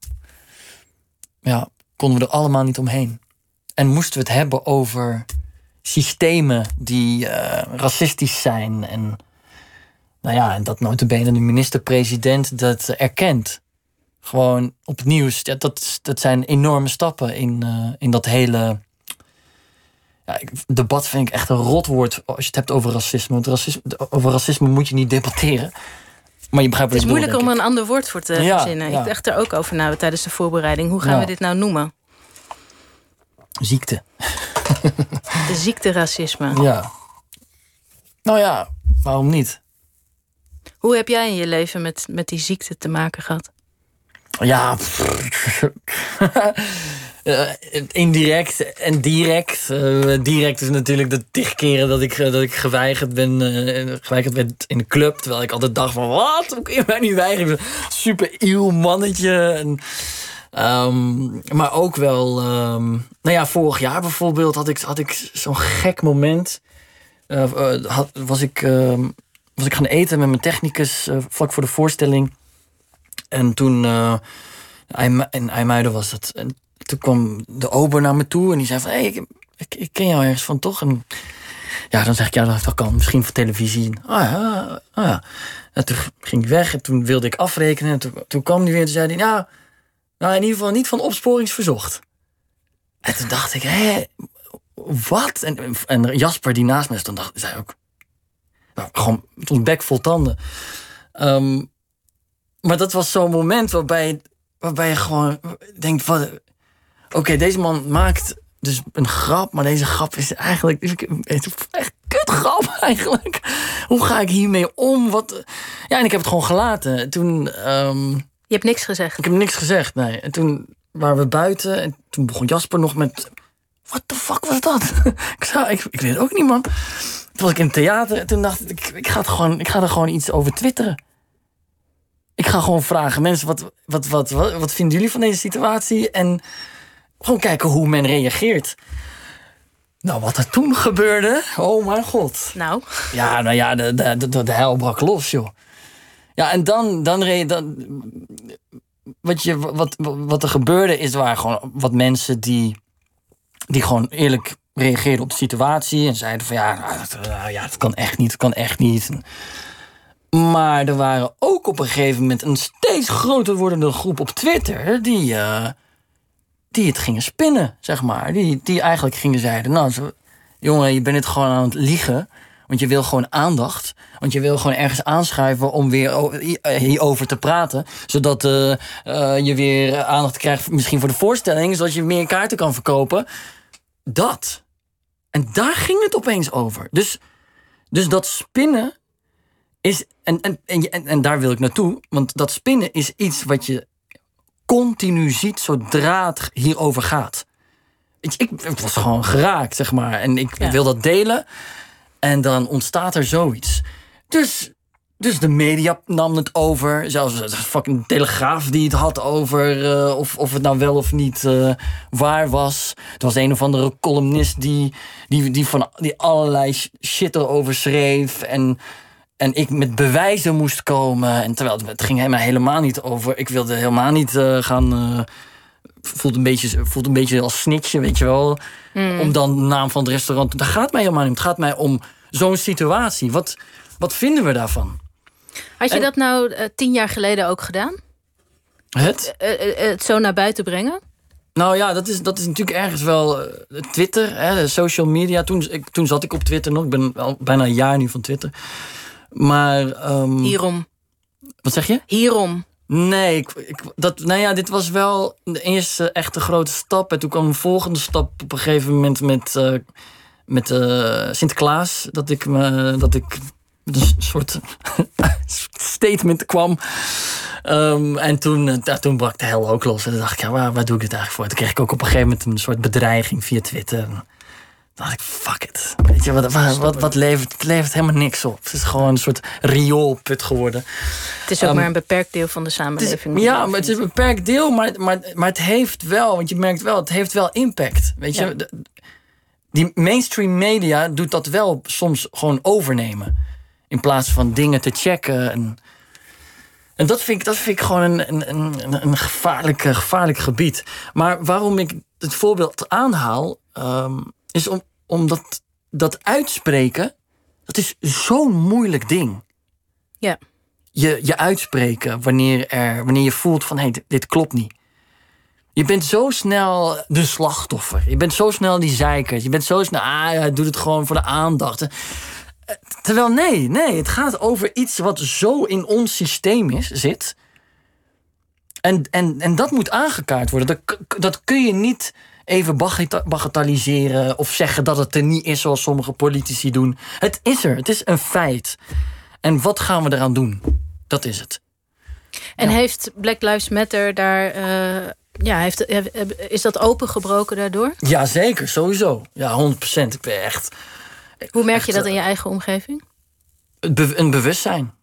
Ja, konden we er allemaal niet omheen. En moesten we het hebben over systemen die eh, racistisch zijn. En nou ja, en dat notabene de minister-president dat erkent. Gewoon op het nieuws. Ja, dat, is- dat zijn enorme stappen in, eh, in dat hele... Ja, debat vind ik echt een rotwoord als je het hebt over racisme. Want racisme, over racisme moet je niet debatteren. Maar je begrijpt Het wat is ik bedoel, moeilijk om een ander woord voor te Ja, verzinnen. ja. Ik dacht er ook over na tijdens de voorbereiding. Hoe gaan Ja. we dit nou noemen? Ziekte. De ziekteracisme. Ja. Nou ja, waarom niet? Hoe heb jij in je leven met, met die ziekte te maken gehad? Ja, eh, indirect en direct. Eh, direct is natuurlijk de tig keren dat ik, dat ik geweigerd ben. eh, geweigerd werd in de club. Terwijl ik altijd dacht van, wat? Hoe kun je mij niet weigeren? Super ieuw mannetje. En, Ehm, maar ook wel, ehm, nou ja, vorig jaar bijvoorbeeld had ik, had ik zo'n gek moment. Eh, eh, was, ik, ehm, was ik gaan eten met mijn technicus eh, vlak voor de voorstelling. En toen, in IJmuiden was dat. En toen kwam de ober naar me toe en die zei van... Hey, ik, ken jou ergens van, toch? En ja, dan zeg ik, ja, dat, kan. Misschien voor televisie. Ah ja, ah ja. En toen ging ik weg en toen wilde ik afrekenen. En toen, kwam hij weer en zei hij... Nou, nou, in ieder geval niet van opsporingsverzocht. En toen dacht ik, hé, wat? En, en Jasper, die naast me stond, dacht, zei ook... Nou, gewoon tot bek vol tanden. Ehm, maar dat was zo'n moment waarbij, waarbij je gewoon denkt: van, Oké, deze man maakt dus een grap, maar deze grap is eigenlijk is echt kut grap eigenlijk. Hoe ga ik hiermee om? Wat, ja, en ik heb het gewoon gelaten. Toen, ehm, Je hebt niks gezegd. ik heb niks gezegd, nee. En toen waren we buiten en toen begon Jasper nog met... What the fuck was dat? ik, zei, ik, ik weet het ook niet, man. Toen was ik in het theater en toen dacht ik... Ik ga, het gewoon, ik ga er gewoon iets over twitteren. Ik ga gewoon vragen, mensen, wat, wat, wat, wat, wat vinden jullie van deze situatie? En gewoon kijken hoe men reageert. Nou, wat er toen gebeurde, oh mijn god. Nou, Ja, nou ja, de, de, de, de hel brak los, joh. Ja, en dan, dan, re- dan wat, je, wat, wat er gebeurde is, waren gewoon wat mensen die, die gewoon eerlijk reageerden op de situatie en zeiden van ja, nou, dat, nou ja, dat kan echt niet, dat kan echt niet. Maar er waren ook op een gegeven moment een steeds groter wordende groep op Twitter die, eh, die het gingen spinnen, zeg maar. Die, die eigenlijk gingen zeiden, nou, jongen, je bent het gewoon aan het liegen. Want je wil gewoon aandacht. Want je wil gewoon ergens aanschuiven om weer eh, hierover te praten. Zodat eh, eh, je weer aandacht krijgt, misschien voor de voorstelling. Zodat je meer kaarten kan verkopen. Dat. En daar ging het opeens over. Dus, dus dat spinnen is. En, en, en, en, daar wil ik naartoe. Want dat spinnen is iets wat je continu ziet zodra het hierover gaat. Ik, ik het was gewoon geraakt, zeg maar. En ik Ja. wil dat delen. En dan ontstaat er zoiets. Dus, dus de media nam het over. Zelfs de fucking Telegraaf die het had over eh, of, of het nou wel of niet eh, waar was. Er was een of andere columnist die, die, die, van, die allerlei sh- shit erover schreef. En, en ik met bewijzen moest komen. En terwijl het, het ging helemaal, helemaal niet over. Ik wilde helemaal niet eh, gaan. Voelt een beetje, voelt een beetje als snitchen, weet je wel. Om dan de naam van het restaurant. Daar gaat mij helemaal niet om. Het gaat mij om zo'n situatie. Wat, wat vinden we daarvan? had je En- dat nou eh, tien jaar geleden ook gedaan? Het? Eh, eh, het zo naar buiten brengen? Nou ja, dat is, dat is natuurlijk ergens wel Twitter, hè, social media. Toen, ik, toen zat ik op Twitter nog. Ik ben al bijna een jaar nu van Twitter. Maar, ehm, Hierom. wat zeg je? Hierom. Nee, ik, dat, nou ja, dit was wel de eerste echte grote stap. En toen kwam een volgende stap op een gegeven moment met, eh, met eh, Sinterklaas. Dat ik, me, dat ik met een soort statement kwam. Ehm, en toen, ja, toen brak de hel ook los. En toen dacht ik, ja, waar, waar doe ik dit eigenlijk voor? Toen kreeg ik ook op een gegeven moment een soort bedreiging via Twitter. Dacht ik, fuck it. Weet je, wat, wat, wat, wat levert, het levert helemaal niks op. Het is gewoon een soort rioolput geworden. Het is ook Ehm, maar een beperkt deel van de is- samenleving. ja, maar het is een beperkt deel, maar, maar, maar het heeft wel, want je merkt wel, het heeft wel impact. Weet je, Ja. De- die mainstream media doet dat wel soms gewoon overnemen. In plaats van dingen te checken. En, en dat, vind ik, dat vind ik gewoon een, een, een, een gevaarlijk, gevaarlijk gebied. Maar waarom ik het voorbeeld aanhaal, ehm, is om, omdat dat uitspreken, dat is zo'n moeilijk ding Ja. je, je uitspreken wanneer, er, wanneer je voelt van hé, hey, dit, dit klopt niet. Je bent zo snel de slachtoffer. Je bent zo snel die zeiker. Je bent zo snel, ah, hij doet het gewoon voor de aandacht. Eh, Terwijl nee, nee, het gaat over iets wat zo in ons systeem is, zit. En, en, en dat moet aangekaart worden. Dat, dat kun je niet even bagatelliseren of zeggen dat het er niet is zoals sommige politici doen. Het is er, het is een feit. En wat gaan we eraan doen? Dat is het. En Ja. heeft Black Lives Matter daar... eh, ja, heeft, heb- is dat opengebroken daardoor? Ja, zeker, sowieso. Ja, 100% Ik ben echt Hoe merk je dat in je eigen omgeving? een bewustzijn.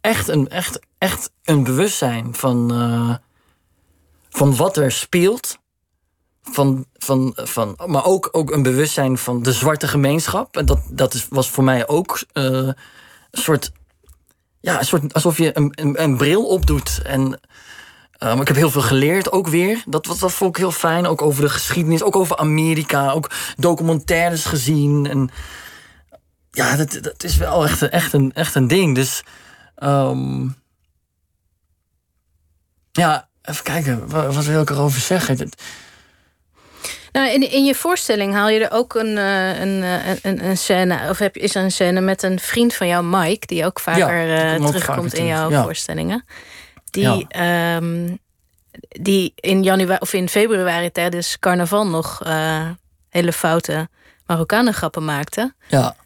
Echt een, echt, echt een bewustzijn van. eh, van wat er speelt. Van, van, van, maar ook, ook een bewustzijn van de zwarte gemeenschap. En dat, dat is, was voor mij ook eh, een soort. Ja, een soort alsof je een, een, bril opdoet. En um, ik heb heel veel geleerd ook weer. Dat, dat, dat vond ik heel fijn. Ook over de geschiedenis, ook over Amerika. Ook documentaires gezien. En ja, dat, dat is wel echt, echt, een, echt een ding. Dus um, ja, even kijken. Wat wil ik erover zeggen? Nou, in, in je voorstelling haal je er ook een, eh, een, eh, een, een scène, of heb, is er een scène met een vriend van jou, Mike, die ook vaker ja, uh, terugkomt in jouw ja. voorstellingen. Die, ja. um, die in januari of in februari tijdens carnaval nog uh, hele foute Marokkanen grappen maakte. Ja.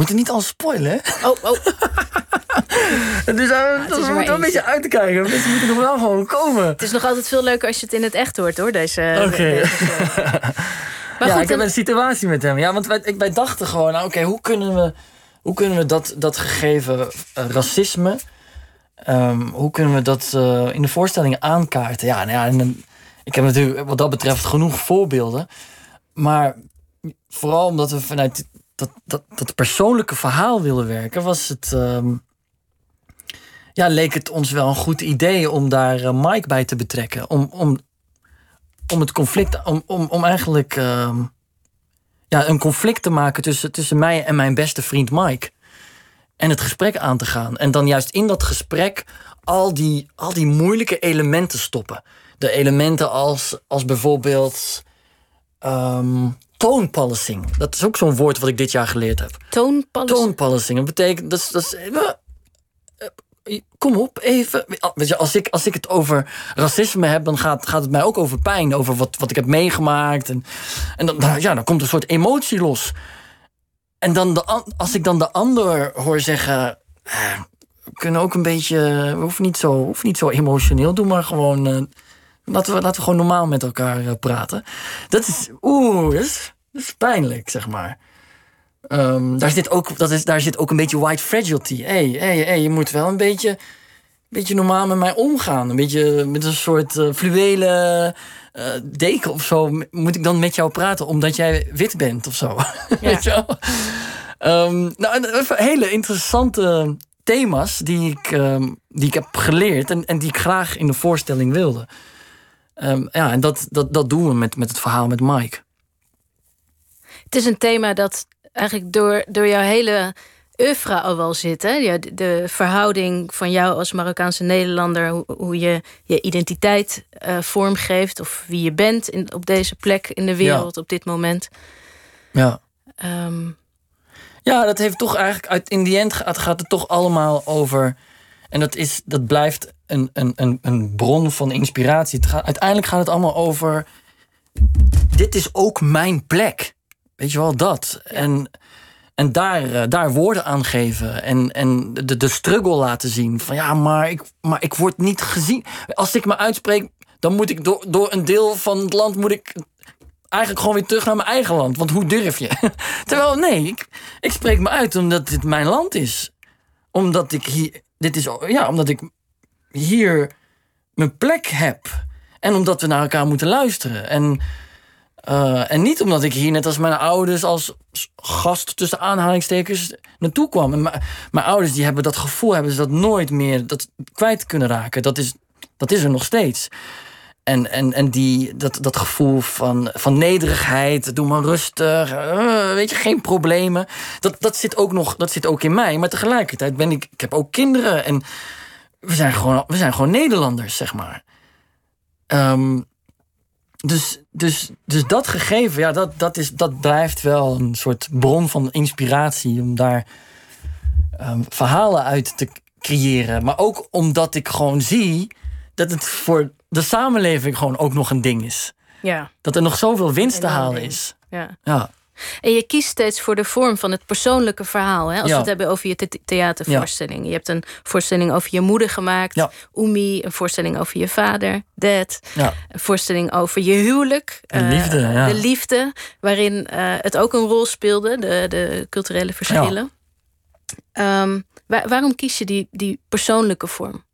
Moet je niet al spoilen? Oh, oh. dus uh, dat is wel een beetje uit te kijken. Mensen moeten nog wel gewoon komen. Het is nog altijd veel leuker als je het in het echt hoort, hoor. Deze. Oké. Okay. ja, goed, ik heb een situatie met hem. Ja, want wij, wij dachten gewoon, nou, oké, hoe kunnen we, hoe kunnen we dat, dat gegeven uh, racisme, um, hoe kunnen we dat uh, in de voorstellingen aankaarten? Ja, nou ja, en, ik heb natuurlijk wat dat betreft genoeg voorbeelden. Maar vooral omdat we vanuit dat, dat, dat persoonlijke verhaal willen werken, was het. Um, ja, leek het ons wel een goed idee om daar uh, Mike bij te betrekken. Om, om, om het conflict, om, om, om eigenlijk uh, ja, een conflict te maken tussen, tussen mij en mijn beste vriend Mike. En het gesprek aan te gaan. En dan juist in dat gesprek al die, al die moeilijke elementen stoppen. De elementen als, als bijvoorbeeld um, toonpolicing. Dat is ook zo'n woord wat ik dit jaar geleerd heb. Toonpolicing? Toonpolicing. Dat betekent... Dat is, dat is, kom op, even. Weet je, als, ik, als ik het over racisme heb, dan gaat, gaat het mij ook over pijn. Over wat, wat ik heb meegemaakt. En, en dan, nou ja, dan komt een soort emotie los. En dan de, als ik dan de ander hoor zeggen. Eh, we kunnen ook een beetje. We hoeven niet zo, hoeven niet zo emotioneel. Doe maar gewoon. Laten, we, laten we gewoon normaal met elkaar uh, praten. Dat is. Oeh, dat is, dat is pijnlijk, zeg maar. Um, daar, zit ook, dat is, daar zit ook een beetje white fragility. Hé, hey, hey, hey, je moet wel een beetje, beetje normaal met mij omgaan. Een beetje met een soort uh, fluwelen uh, deken of zo. Moet ik dan met jou praten omdat jij wit bent of zo? Ja. Weet je wel? Um, nou, hele interessante thema's die ik, um, die ik heb geleerd en, en die ik graag in de voorstelling wilde. Um, ja, en dat, dat, dat doen we met, met het verhaal met Mike. Het is een thema dat eigenlijk door, door jouw hele oeuvre al wel zit. Hè? Ja, de, de, verhouding van jou als Marokkaanse Nederlander, hoe, hoe je je identiteit uh, vormgeeft of wie je bent in, op deze plek in de wereld op dit moment. Ja. Um, ja, dat heeft toch eigenlijk uit in die end gaat, gaat het toch allemaal over. En dat, is, dat blijft een, een, een, een bron van inspiratie. Het gaat, uiteindelijk gaat het allemaal over. Dit is ook mijn plek. Weet je wel, dat. En, en daar, uh, daar woorden aan geven. En, en de, de struggle laten zien. Van ja, maar ik, maar ik word niet gezien. Als ik me uitspreek, dan moet ik door, door een deel van het land moet ik eigenlijk gewoon weer terug naar mijn eigen land. Want hoe durf je? Terwijl, nee, ik, ik spreek me uit omdat dit mijn land is. Omdat ik hier. Dit is, ja, omdat ik hier mijn plek heb. En omdat we naar elkaar moeten luisteren. En uh, en niet omdat ik hier net als mijn ouders als gast tussen aanhalingstekens naartoe kwam. Mijn ouders die hebben dat gevoel, hebben ze dat nooit meer dat kwijt kunnen raken. Dat is, dat is er nog steeds. En, en, en die, dat, dat gevoel van, van nederigheid, doe maar rustig, uh, weet je, geen problemen. Dat, dat, zit ook nog, dat zit ook in mij. Maar tegelijkertijd ben ik, ik heb ook kinderen en we zijn gewoon, we zijn gewoon Nederlanders, zeg maar. Um, dus, dus, dus dat gegeven, ja, dat, dat, is, dat blijft wel een soort bron van inspiratie om daar um, verhalen uit te creëren. Maar ook omdat ik gewoon zie dat het voor de samenleving gewoon ook nog een ding is. Ja. Dat er nog zoveel winst te halen is. Ja. ja. En je kiest steeds voor de vorm van het persoonlijke verhaal. Hè? Als ja. we het hebben over je the theatervoorstelling. Ja. Je hebt een voorstelling over je moeder gemaakt. Ja. Umi, een voorstelling over je vader. Dad. Een voorstelling over je huwelijk. De liefde, uh, De liefde. Waarin uh, het ook een rol speelde. De, de culturele verschillen. Um, waar, waarom kies je die, die persoonlijke vorm?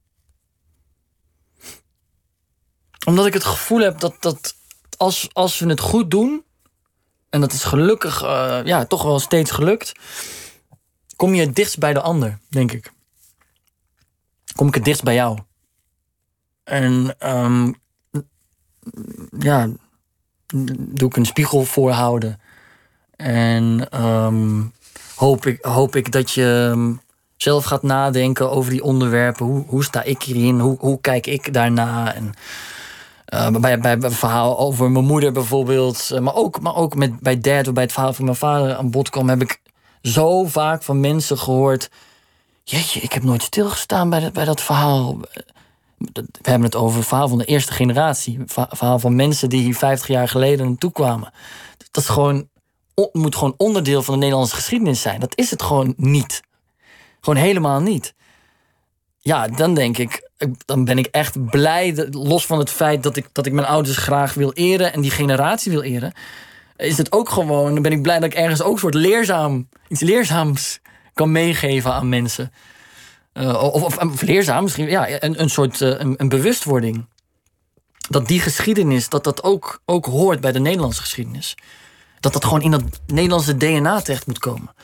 Omdat ik het gevoel heb dat, dat als, als we het goed doen, en dat is gelukkig uh, ja, toch wel steeds gelukt, kom je het dichtst bij de ander, denk ik. Kom ik het dichtst bij jou. En um, ja, doe ik een spiegel voorhouden. En um, hoop, ik, hoop ik dat je ehm, zelf gaat nadenken over die onderwerpen. Hoe, hoe sta ik hierin? Hoe, hoe kijk ik daarna? En uh, bij, bij, verhaal over mijn moeder bijvoorbeeld. Eh, maar ook, maar ook met, bij Dad, bij het verhaal van mijn vader aan bod kwam, heb ik zo vaak van mensen gehoord. Jeetje, ik heb nooit stilgestaan bij dat, bij dat verhaal. We hebben het over het verhaal van de eerste generatie. Verhaal van mensen die hier 50 jaar geleden naartoe kwamen. Dat is gewoon, moet gewoon onderdeel van de Nederlandse geschiedenis zijn. Dat is het gewoon niet. Gewoon helemaal niet. Ja, dan denk ik, dan ben ik echt blij, los van het feit dat ik, dat ik mijn ouders graag wil eren en die generatie wil eren, is het ook gewoon, dan ben ik blij dat ik ergens ook een soort leerzaam, iets leerzaams kan meegeven aan mensen. Uh, of, of, leerzaam, misschien ja, een, een soort uh, een, een, bewustwording. Dat die geschiedenis, dat dat ook, ook hoort bij de Nederlandse geschiedenis. Dat dat gewoon in dat Nederlandse DNA terecht moet komen.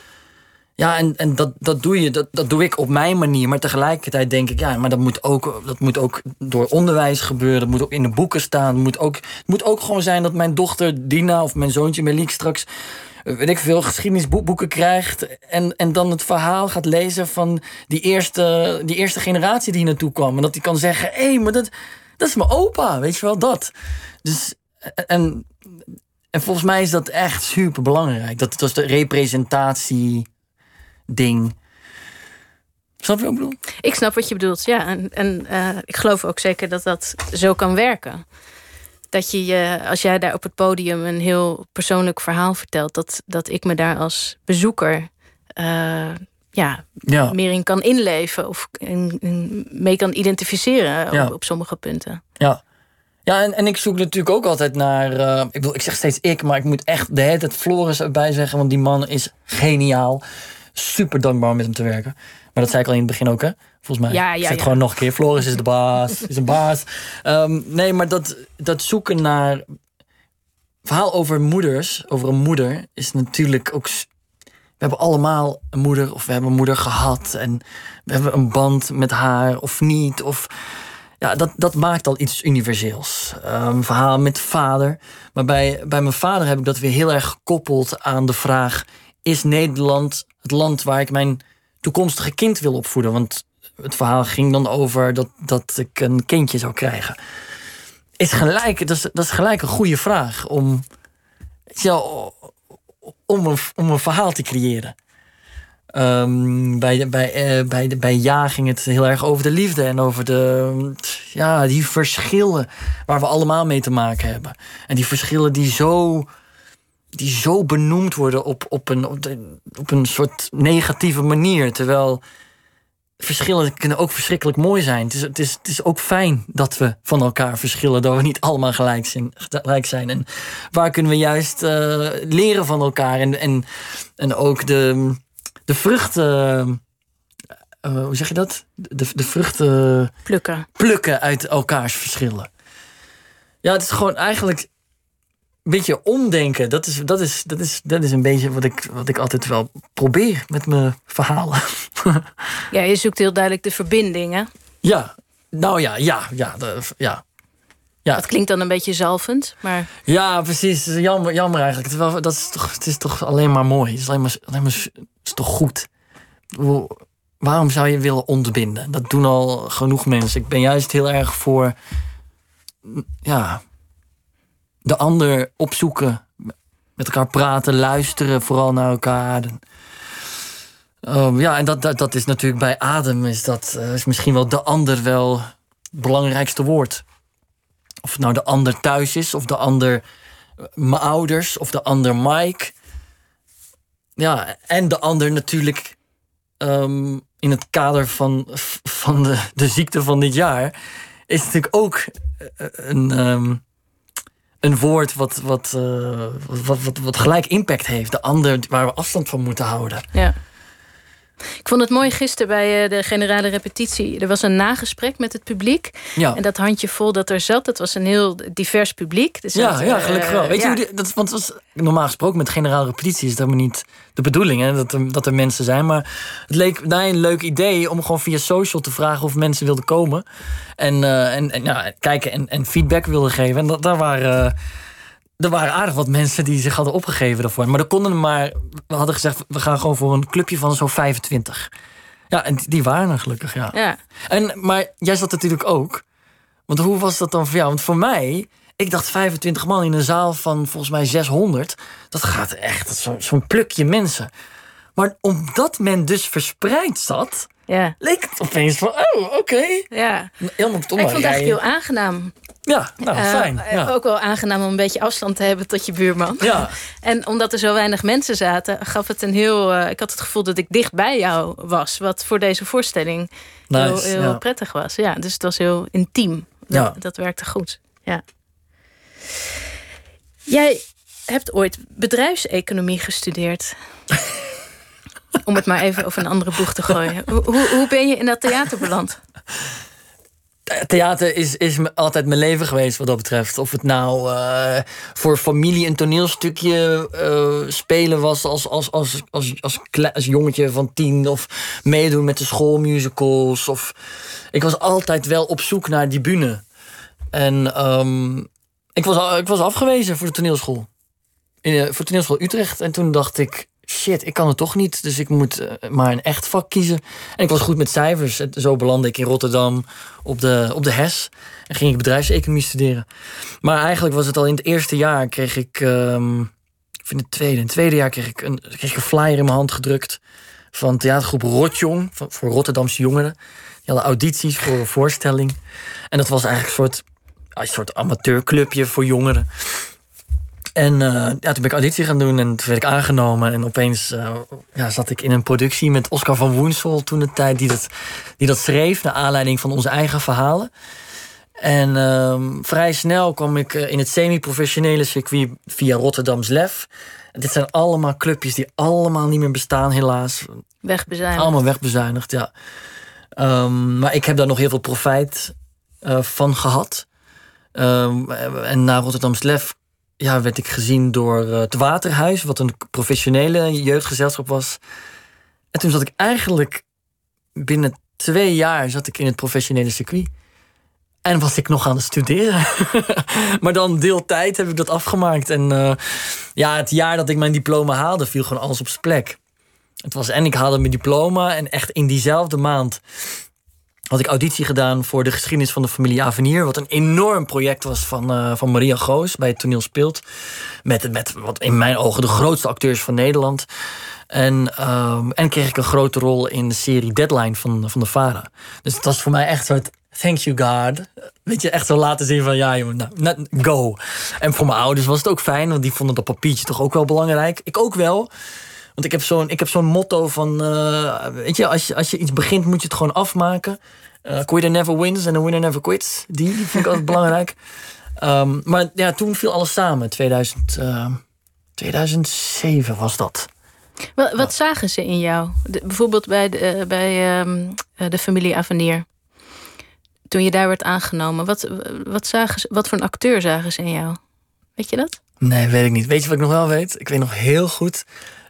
Ja, en, en dat, dat doe je, dat, dat doe ik op mijn manier. Maar tegelijkertijd denk ik, ja, maar dat moet ook, dat moet ook door onderwijs gebeuren. Dat moet ook in de boeken staan. Het moet ook, moet ook gewoon zijn dat mijn dochter Dina of mijn zoontje Melik straks weet ik veel, geschiedenisboeken krijgt. En, en dan het verhaal gaat lezen van die eerste, die eerste generatie die naartoe kwam. En dat hij kan zeggen: hé, hey, maar dat, dat is mijn opa, weet je wel, dat. Dus, en, en volgens mij is dat echt super belangrijk. Dat was de representatie ding. Snap je wat ik bedoel? Ik snap wat je bedoelt, ja. En, en uh, ik geloof ook zeker dat dat zo kan werken. Dat je, je, als jij daar op het podium een heel persoonlijk verhaal vertelt, dat, dat ik me daar als bezoeker uh, ja, ja, meer in kan inleven of in, in mee kan identificeren ja. op, op, sommige punten. Ja. Ja, en, en ik zoek natuurlijk ook altijd naar. Uh, ik, bedoel, ik zeg steeds ik, maar ik moet echt de hele tijd Floris erbij zeggen, want die man is geniaal super dankbaar om met hem te werken. Maar dat zei ik al in het begin ook, hè? Volgens mij. Ja, ja, ik zeg ja. gewoon nog een keer. Floris is de baas. Is een baas. Um, nee, maar dat, dat zoeken naar... Verhaal over moeders, over een moeder, is natuurlijk ook... We hebben allemaal een moeder of we hebben een moeder gehad. En we hebben een band met haar of niet. Of, ja, dat, dat maakt al iets universeels. Um, verhaal met vader. Maar bij, bij mijn vader heb ik dat weer heel erg gekoppeld aan de vraag is Nederland het land waar ik mijn toekomstige kind wil opvoeden? Want het verhaal ging dan over dat, dat ik een kindje zou krijgen. Is gelijk, dat, is, dat is gelijk een goede vraag om, ja, om, een, om een verhaal te creëren. Um, bij, bij, uh, bij, bij Ja ging het heel erg over de liefde en over de, ja, die verschillen waar we allemaal mee te maken hebben. En die verschillen die zo die zo benoemd worden op, op, een, op, de, op een soort negatieve manier. Terwijl verschillen kunnen ook verschrikkelijk mooi zijn. Het is, het, is, het is ook fijn dat we van elkaar verschillen, dat we niet allemaal gelijk zijn. Gelijk zijn. En waar kunnen we juist uh, leren van elkaar? En, en, en ook de, de vruchten. Uh, hoe zeg je dat? De, de vruchten. Plukken. Plukken uit elkaars verschillen. Ja, het is gewoon eigenlijk beetje omdenken. Dat is, dat is, dat is, dat is een beetje wat ik, wat ik altijd wel probeer met mijn verhalen. ja, je zoekt heel duidelijk de verbindingen. Ja, nou ja, ja, ja, ja. ja. Dat klinkt dan een beetje zalvend, maar... Ja, precies. Jammer, jammer eigenlijk. Het is, wel, dat is toch, het is toch alleen maar mooi. Het is, alleen maar, alleen maar, het is toch goed. Waarom zou je willen ontbinden? Dat doen al genoeg mensen. Ik ben juist heel erg voor... Ja, de ander opzoeken, met elkaar praten, luisteren, vooral naar elkaar. Um, ja, en dat, dat, dat, is natuurlijk bij adem, is dat uh, is misschien wel de ander wel het belangrijkste woord. Of het nou de ander thuis is, of de ander mijn ouders, of de ander Mike. Ja, en de ander natuurlijk um, in het kader van, van de, de ziekte van dit jaar, is natuurlijk ook een. Um, een woord wat, wat, uh, wat, wat, wat, gelijk impact heeft. De ander waar we afstand van moeten houden. Ja. Ik vond het mooi gisteren bij eh, de generale repetitie. Er was een nagesprek met het publiek. Ja. En dat handje vol dat er zat, dat was een heel divers publiek. Er Ja, ja, gelukkig wel. eh, Weet je hoe dat, want was normaal gesproken met generale repetitie is dat maar niet de bedoeling, hè, dat, er, dat er mensen zijn. Maar het leek mij een leuk idee om gewoon via social te vragen of mensen wilden komen. En, eh, en, en ja, kijken en, en feedback wilden geven. En dat, daar waren. Er waren aardig wat mensen die zich hadden opgegeven daarvoor. Maar er konden er maar. We hadden gezegd, we gaan gewoon voor een clubje van zo'n 25. Ja, en die- waren er gelukkig, ja. Ja. En, maar jij zat natuurlijk ook. Want hoe was dat dan voor jou? Want voor mij, ik dacht 25 man in een zaal van volgens mij 600. Dat gaat echt, zo- zo'n plukje mensen. Maar omdat men dus verspreid zat, Ja. leek het opeens van, oh, oké. Ja. Helemaal Ik vond het eigenlijk heel aangenaam. Ja, nou, Eh, fijn. eh, Ja. Ook wel aangenaam om een beetje afstand te hebben tot je buurman. Ja. En omdat er zo weinig mensen zaten, gaf het een heel. eh, ik had het gevoel dat ik dicht bij jou was. Wat voor deze voorstelling heel, Nice, heel ja. prettig was. Ja, dus het was heel intiem. Dat, Ja. dat werkte goed. Ja. Jij hebt ooit bedrijfseconomie gestudeerd. Om het maar even over een andere boeg te gooien. Hoe, hoe, ben je in dat theater beland? Theater is, is altijd mijn leven geweest wat dat betreft. Of het nou eh, voor familie een toneelstukje eh, spelen was als, als, als, als, als, kle- als jongetje van tien. Of meedoen met de schoolmusicals. Of, ik was altijd wel op zoek naar die bühne. En ehm, ik, was, ik was afgewezen voor de toneelschool. In, eh, voor toneelschool Utrecht. En toen dacht ik, shit, ik kan het toch niet. Dus ik moet eh, maar een echt vak kiezen. En ik was goed met cijfers. Zo belandde ik in Rotterdam op de, op de HES. En ging ik bedrijfseconomie studeren. Maar eigenlijk was het al in het eerste jaar kreeg ik... ehm, ik vind het tweede. In het tweede jaar kreeg ik, een, kreeg een flyer in mijn hand gedrukt... van theatergroep Rotjong, van- voor Rotterdamse jongeren. Die hadden audities voor een voorstelling. En dat was eigenlijk een soort, een soort amateurclubje voor jongeren. En eh, ja, toen ben ik auditie gaan doen en toen werd ik aangenomen. En opeens eh, ja, zat ik in een productie met Oscar van Woensel toen de tijd, die dat, die dat schreef, naar aanleiding van onze eigen verhalen. En ehm, vrij snel kwam ik eh, in het semi-professionele circuit via Rotterdams Lef. En dit zijn allemaal clubjes die allemaal niet meer bestaan, helaas. Wegbezuinigd. Allemaal wegbezuinigd, ja. Ehm, maar ik heb daar nog heel veel profijt van gehad. Ehm, en na Rotterdams Lef ja, werd ik gezien door eh, het Waterhuis, wat een professionele jeugdgezelschap was. En toen zat ik eigenlijk binnen twee jaar zat ik in het professionele circuit. En was ik nog aan het studeren. maar dan deeltijd heb ik dat afgemaakt. En eh, ja, het jaar dat ik mijn diploma haalde, viel gewoon alles op zijn plek. Het was en ik haalde mijn diploma en echt in diezelfde maand had ik auditie gedaan voor de geschiedenis van de familie Avenir. Wat een enorm project was van, eh, van Maria Goos bij het toneel speelt. Met, met wat in mijn ogen de grootste acteurs van Nederland. En, ehm, en kreeg ik een grote rol in de serie Deadline van, van de Vara. Dus het was voor mij echt soort thank you God. Weet je, echt zo laten zien van ja jongen, nou, nou, go. En voor mijn ouders was het ook fijn, want die vonden dat papiertje toch ook wel belangrijk. Ik ook wel. Want ik heb zo'n, ik heb zo'n motto van, eh, weet je als, je, als je iets begint moet je het gewoon afmaken. Eh quitter never wins and a winner never quits. Die, die vind ik altijd belangrijk. Ehm, maar ja, toen viel alles samen. 2000, eh, 2007 was dat. Wat, wat zagen ze in jou? De- bijvoorbeeld bij, de, eh, bij ehm, eh, de familie Avenir. Toen je daar werd aangenomen. Wat, wat, zagen ze, wat voor een acteur zagen ze in jou? Weet je dat? Nee, weet ik niet. Weet je wat ik nog wel weet? Ik weet nog heel goed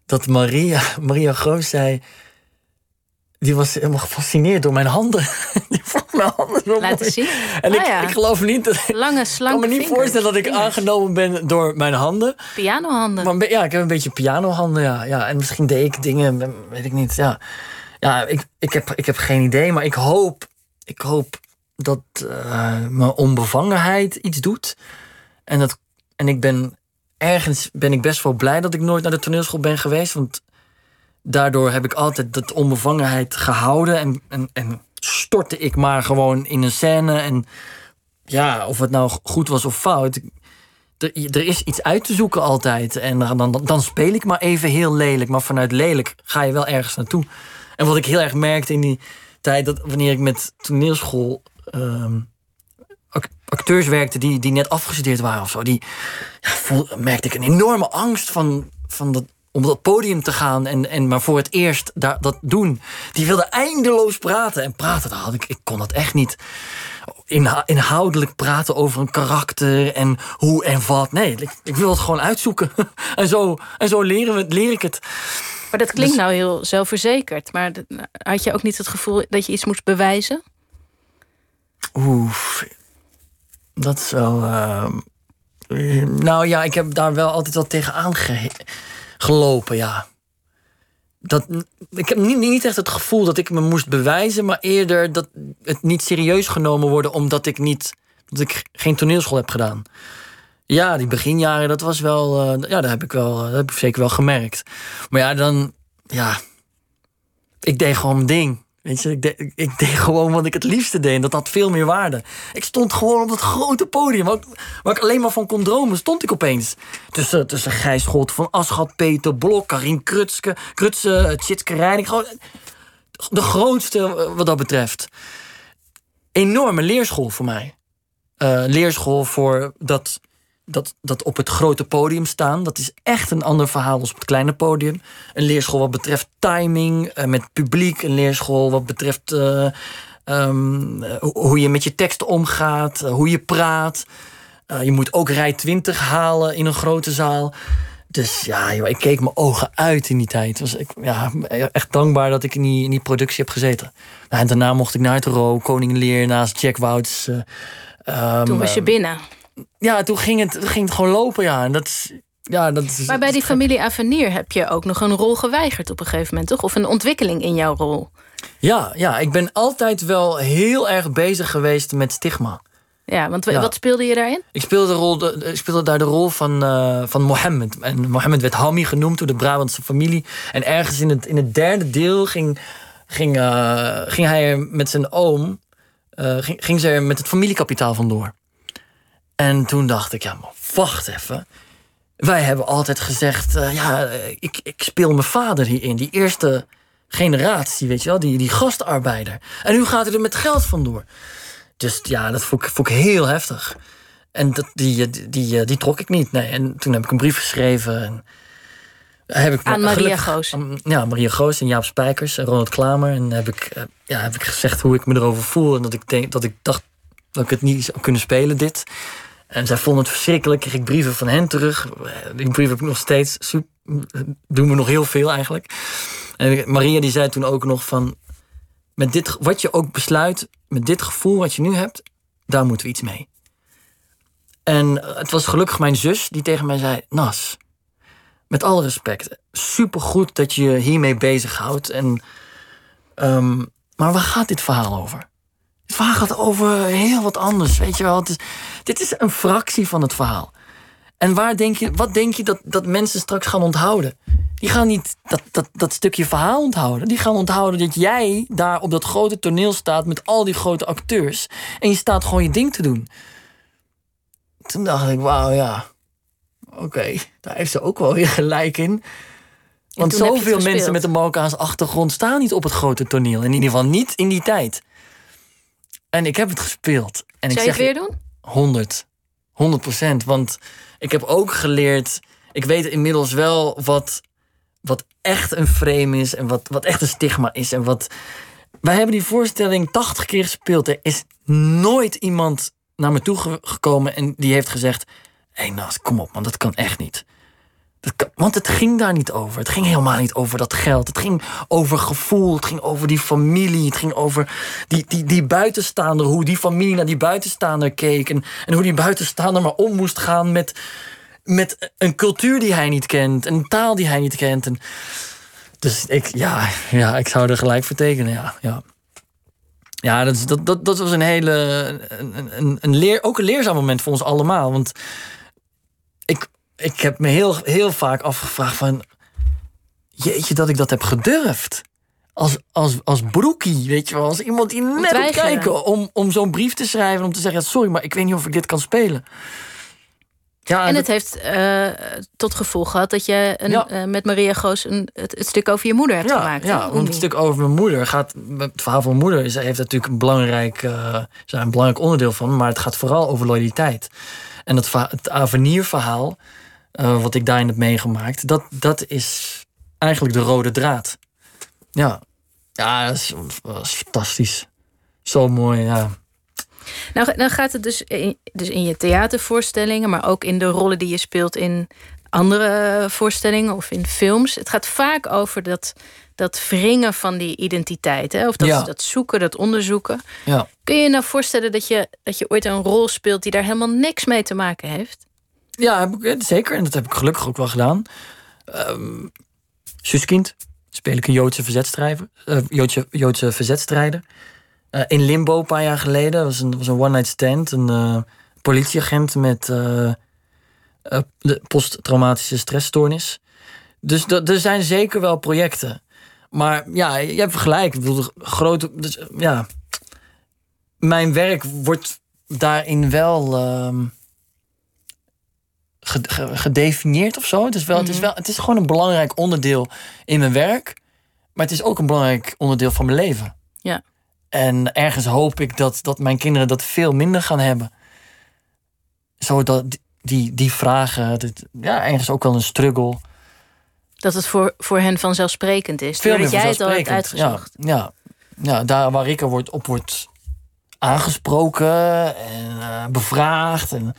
dat Maria, Maria Groos zei... Die was helemaal gefascineerd door mijn handen. Die vond mijn handen zo Laten mooi. zien. En Ah, ik, ja. ik geloof niet dat... Ik Lange, kan slanke me niet voorstellen dat ik Vingers. aangenomen ben door mijn handen. Pianohanden. Maar ja, ik heb een beetje pianohanden, ja. ja. En misschien deed ik dingen, weet ik niet. Ja, ja ik, ik, heb, ik heb geen idee, maar ik hoop, ik hoop dat eh, mijn onbevangenheid iets doet. En, dat, en ik ben ergens ben ik best wel blij dat ik nooit naar de toneelschool ben geweest. Want daardoor heb ik altijd dat onbevangenheid gehouden. En, en, en stortte ik maar gewoon in een scène. En ja, of het nou goed was of fout. Er, is iets uit te zoeken altijd. En dan, dan, dan speel ik maar even heel lelijk. Maar vanuit lelijk ga je wel ergens naartoe. En wat ik heel erg merkte in die tijd, dat wanneer ik met toneelschool ehm, acteurs werkte die, die net afgestudeerd waren of zo, die ja, voel, merkte ik een enorme angst van, van dat om op dat podium te gaan en, en maar voor het eerst daar, dat doen. Die wilde eindeloos praten. En praten, daar had ik, ik kon dat echt niet. Inha- inhoudelijk praten over een karakter en hoe en wat. Nee, ik, ik wil het gewoon uitzoeken. en zo, en zo leren we, leer ik het. Maar dat klinkt Dus- nou heel zelfverzekerd. Maar had je ook niet het gevoel dat je iets moest bewijzen? Oeh, dat is wel. ehm, eh, nou ja, ik heb daar wel altijd wel tegenaan ge gelopen, ja. Dat, ik heb niet, niet echt het gevoel dat ik me moest bewijzen, maar eerder dat het niet serieus genomen worden omdat ik niet, dat ik geen toneelschool heb gedaan. Ja, die beginjaren, dat was wel, eh, ja, dat heb ik wel, dat heb ik zeker wel gemerkt. Maar ja, dan, ja, ik deed gewoon mijn ding. Weet je, ik, deed, ik- ik deed gewoon wat ik het liefste deed. En dat had veel meer waarde. Ik stond gewoon op dat grote podium. Waar, ik- ik alleen maar van kon dromen, stond ik opeens. Tussen, tussen Gijs Van Aschat, Peter Blok, Karin Krutske, Krutse, Tjitske Reining. Gewoon de grootste eh, wat dat betreft. Enorme leerschool voor mij. Eh, leerschool voor dat, dat, dat op het grote podium staan. Dat is echt een ander verhaal als op het kleine podium. Een leerschool wat betreft timing, eh, met publiek. Een leerschool wat betreft eh, ehm, eh, ho- hoe je met je teksten omgaat, hoe je praat. Je moet ook rij 20 halen in een grote zaal. Dus ja, joh, ik keek mijn ogen uit in die tijd. Was ik ja, echt dankbaar dat ik in die, in die productie heb gezeten. Nou, en daarna mocht ik naar het Ro, Koning Leer, naast Jack Wouts. eh, ehm, Toen was je binnen. Ja, toen ging, het, ging het gewoon lopen, ja. En dat is, ja, dat is, Maar bij die familie Avenir heb je ook nog een rol geweigerd op een gegeven moment, toch? Of een ontwikkeling in jouw rol. Ja, ja, ik ben altijd wel heel erg bezig geweest met stigma. Ja, want Ja. wat speelde je daarin? Ik speelde, de rol, de- ik speelde daar de rol van, eh, van Mohammed. En Mohammed werd Hammi genoemd door de Brabantse familie. En ergens in het, in het derde deel ging, ging, eh, ging hij er met zijn oom... eh, ging, ging ze er met het familiekapitaal vandoor. En toen dacht ik, ja, maar wacht even. Wij hebben altijd gezegd, eh, ja, eh, ik, ik speel mijn vader hierin. Die eerste generatie, weet je wel, die, die gastarbeider. En nu gaat hij er met geld vandoor. Dus ja, dat vond ik, vond ik heel heftig. En dat, die, die, die, die trok ik niet. Nee. En toen heb ik een brief geschreven. En heb ik Aan Maria gelukkig- Goos. aan- Ja, Maria Goos en Jaap Spijkers en Ronald Klamer. En heb ik, eh, ja, heb ik gezegd hoe ik me erover voel. En dat ik, denk, dat ik dacht dat ik het niet zou kunnen spelen, dit. En zij vonden het verschrikkelijk. Kreeg ik brieven van hen terug. Die brief heb ik nog steeds. Doen we nog heel veel eigenlijk. En Maria die zei toen ook nog van... Met dit, wat je ook besluit, met dit gevoel wat je nu hebt... daar moeten we iets mee. En het was gelukkig mijn zus die tegen mij zei... Nas, met alle respect, supergoed dat je je hiermee bezighoudt. En, ehm, maar waar gaat dit verhaal over? Het verhaal gaat over heel wat anders, weet je wel. Het is, dit is een fractie van het verhaal. En waar denk je, wat denk je dat, dat mensen straks gaan onthouden? Die gaan niet dat, dat, dat stukje verhaal onthouden. Die gaan onthouden dat jij daar op dat grote toneel staat met al die grote acteurs. En je staat gewoon je ding te doen. Toen dacht ik, wauw, ja. Oké, daar heeft ze ook wel weer gelijk in. Want zoveel mensen met een Marokkaanse achtergrond staan niet op het grote toneel. In ieder geval niet in die tijd. En ik heb het gespeeld. En ik Zou je zeg het weer doen? 100. 100 procent. Want ik heb ook geleerd. Ik weet inmiddels wel wat, wat echt een frame is. En wat, wat echt een stigma is. En wat. Wij hebben die voorstelling 80 keer gespeeld. Er is nooit iemand naar me toe ge- gekomen en die heeft gezegd: Hé, hey Nas, kom op, man, dat kan echt niet. Want het ging daar niet over. Het ging helemaal niet over dat geld. Het ging over gevoel. Het ging over die familie. Het ging over die, die, die buitenstaander. Hoe die familie naar die buitenstaander keek. En, en hoe die buitenstaander maar om moest gaan met, met een cultuur die hij niet kent. Een taal die hij niet kent. En, dus ik, ja, ja, ik zou er gelijk voor tekenen. Ja, ja. Ja, dat, dat, dat, dat was een hele. Een, een, een leer, ook een leerzaam moment voor ons allemaal. Want ik, ik heb me heel, heel vaak afgevraagd van... Jeetje, dat ik dat heb gedurfd. Als, als, als broekie, weet je wel. Als iemand die net op kijken om, om zo'n brief te schrijven... om te zeggen, sorry, maar ik weet niet of ik dit kan spelen. Ja, En dat- het heeft eh, tot gevolg gehad dat je een, Ja. eh, met Maria Goos een, het, het stuk over je moeder hebt ja, gemaakt. Ja, want het stuk over mijn moeder gaat. Het verhaal van mijn moeder is, heeft natuurlijk een belangrijk, een belangrijk onderdeel van. Maar het gaat vooral over loyaliteit. En het, verha- het avenierverhaal eh, wat ik daarin heb meegemaakt, dat, dat is eigenlijk de rode draad. Ja, ja dat, is, dat is fantastisch. Zo mooi, ja. Nou, dan gaat het dus in, dus in je theatervoorstellingen, maar ook in de rollen die je speelt in andere voorstellingen of in films. Het gaat vaak over dat, dat wringen van die identiteit. Hè? Of dat, Ja. dat zoeken, dat onderzoeken. ja. Kun je je nou voorstellen dat je, dat je ooit een rol speelt die daar helemaal niks mee te maken heeft? Ja, eh, zeker. En dat heb ik gelukkig ook wel gedaan. Ehm Suskind speel ik een Joodse verzetstrijder. eh, Joodse, Joodse verzetstrijder. Eh, in Limbo een paar jaar geleden. Was een, was een one-night stand. Een politieagent met de posttraumatische stressstoornis. Dus er zijn zeker wel projecten. Maar ja, je hebt gelijk. Ik bedoel, grote, dus, ja, mijn werk wordt daarin wel... ehm, gedefinieerd of zo. Het is, wel, het, is wel, het is gewoon een belangrijk onderdeel in mijn werk. Maar het is ook een belangrijk onderdeel van mijn leven. Ja. En ergens hoop ik dat, dat mijn kinderen dat veel minder gaan hebben. Zodat die- die, vragen, dit, ja, ergens ook wel een struggle. Dat het voor, voor hen vanzelfsprekend is. Veel dat jij het al hebt uitgezocht. Ja, ja. ja, daar waar ik er wordt, op wordt aangesproken en eh, bevraagd. En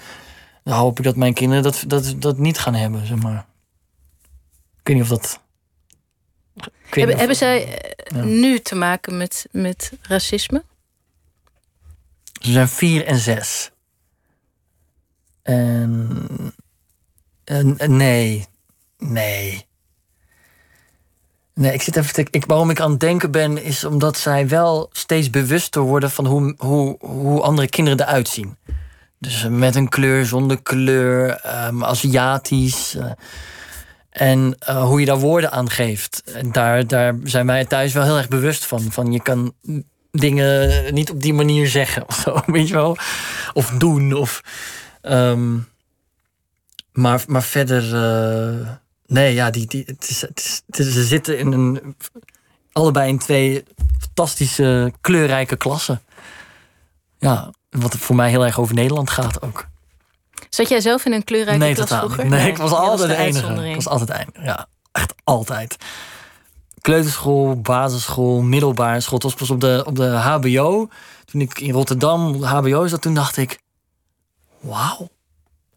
dan hoop ik dat mijn kinderen dat, dat, dat niet gaan hebben, zeg maar. Ik weet niet of dat... Hebben, of- hebben zij eh, Ja. nu te maken met, met racisme? Ze zijn vier en zes. En... en- en nee. Nee. Nee, ik zit even te... Ik, waarom ik aan het denken ben, is omdat zij wel steeds bewuster worden van hoe, hoe, hoe andere kinderen eruit zien. Dus eh, met een kleur, zonder kleur, ehm, Aziatisch. eh, en eh, hoe je daar woorden aan geeft. En daar, daar zijn wij thuis wel heel erg bewust van. Van je kan dingen niet op die manier zeggen of zo, weet je wel? Of doen. Of, ehm, maar, maar verder. nee, ja, die, die, het is, het is, het is- ze zitten in een. Allebei in twee fantastische, kleurrijke klassen. Ja, wat voor mij heel erg over Nederland gaat ook. Zat jij zelf in een kleurrijke nee, klas totaal vroeger? Nee, ik was altijd de, de enige. Ik was altijd de enige. Ja, echt altijd. Kleuterschool, basisschool, middelbare school. Het was pas op de, op de HBO. Toen ik in Rotterdam HBO zat, toen dacht ik... Wauw.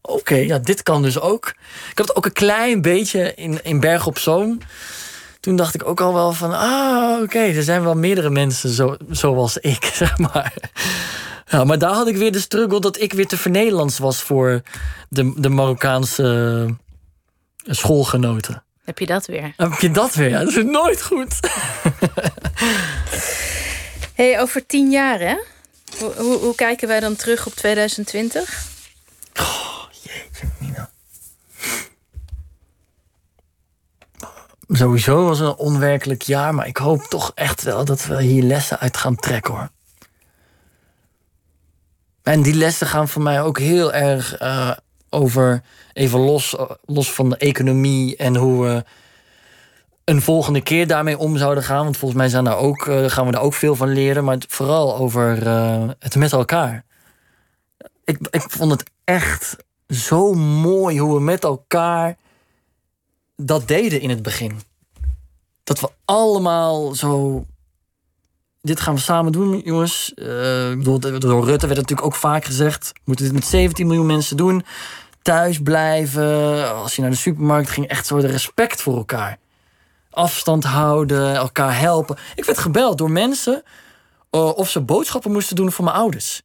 Oké, ja, dit kan dus ook. Ik had het ook een klein beetje in, in Berg op Zoom. Toen dacht ik ook al wel van... Ah, oké, er zijn wel meerdere mensen zo, zoals ik, zeg maar. Ja, maar daar had ik weer de struggle dat ik weer te vernederlands was voor de, de Marokkaanse eh, schoolgenoten. Heb je dat weer? Heb je dat weer? Ja, dat is nooit goed. hey, over tien jaar, hè? Hoe, hoe, hoe kijken wij dan terug op 2020? Jeetje, Mina. Sowieso was het een onwerkelijk jaar, maar ik hoop toch echt wel dat we hier lessen uit gaan trekken hoor. En die lessen gaan voor mij ook heel erg eh, over, even los, los van de economie en hoe we een volgende keer daarmee om zouden gaan. Want volgens mij daar ook, eh, gaan we daar ook veel van leren, maar vooral over eh, het met elkaar. Ik, ik vond het echt zo mooi hoe we met elkaar dat deden in het begin. Dat we allemaal zo. Dit gaan we samen doen, jongens. Eh, ik bedoel, door Rutte werd natuurlijk ook vaak gezegd. We moeten dit met 17 miljoen mensen doen. Thuis blijven. Als je naar de supermarkt ging, echt zo de respect voor elkaar. Afstand houden, elkaar helpen. Ik werd gebeld door mensen eh, of ze boodschappen moesten doen voor mijn ouders.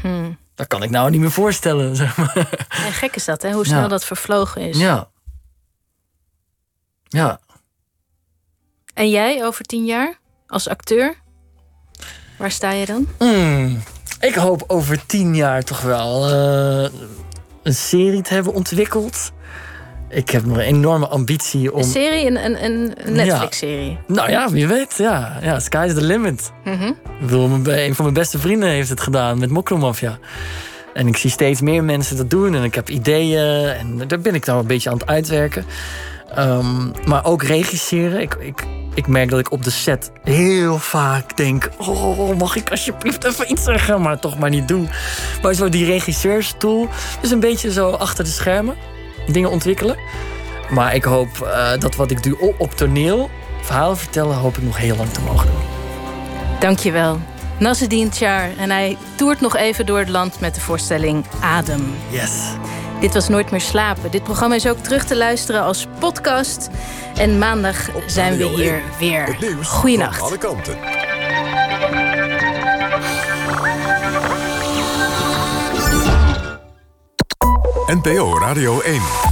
Hmm. Dat kan ik nou niet meer voorstellen. Zeg maar. En gek is dat, hè? Hoe snel Ja. dat vervlogen is. Ja. Ja. En jij over tien jaar als acteur? Waar sta je dan? Hmm, ik hoop over tien jaar toch wel eh, een serie te hebben ontwikkeld. Ik heb nog een enorme ambitie om. Een serie, een, een, Netflix-serie. Nou ja, wie weet. Ja, ja sky's the limit. Mhm. Ik bedoel, een van mijn beste vrienden heeft het gedaan met Mokromafia. En ik zie steeds meer mensen dat doen. En ik heb ideeën. En daar ben ik nou een beetje aan het uitwerken. Ehm, maar ook regisseren. Ik, ik, ik merk dat ik op de set heel vaak denk... oh, mag ik alsjeblieft even iets zeggen? Maar toch maar niet doen. Maar zo die regisseurstoel, dus een beetje zo achter de schermen. Dingen ontwikkelen. Maar ik hoop uh, dat wat ik doe op toneel, verhalen vertellen... hoop ik nog heel lang te mogen doen. Dankjewel. Nasreddin Char. En hij toert nog even door het land met de voorstelling Adem. Yes. Dit was Nooit meer slapen. Dit programma is ook terug te luisteren als podcast. En maandag zijn we hier weer. Goeienacht. alle kanten. NPO Radio 1.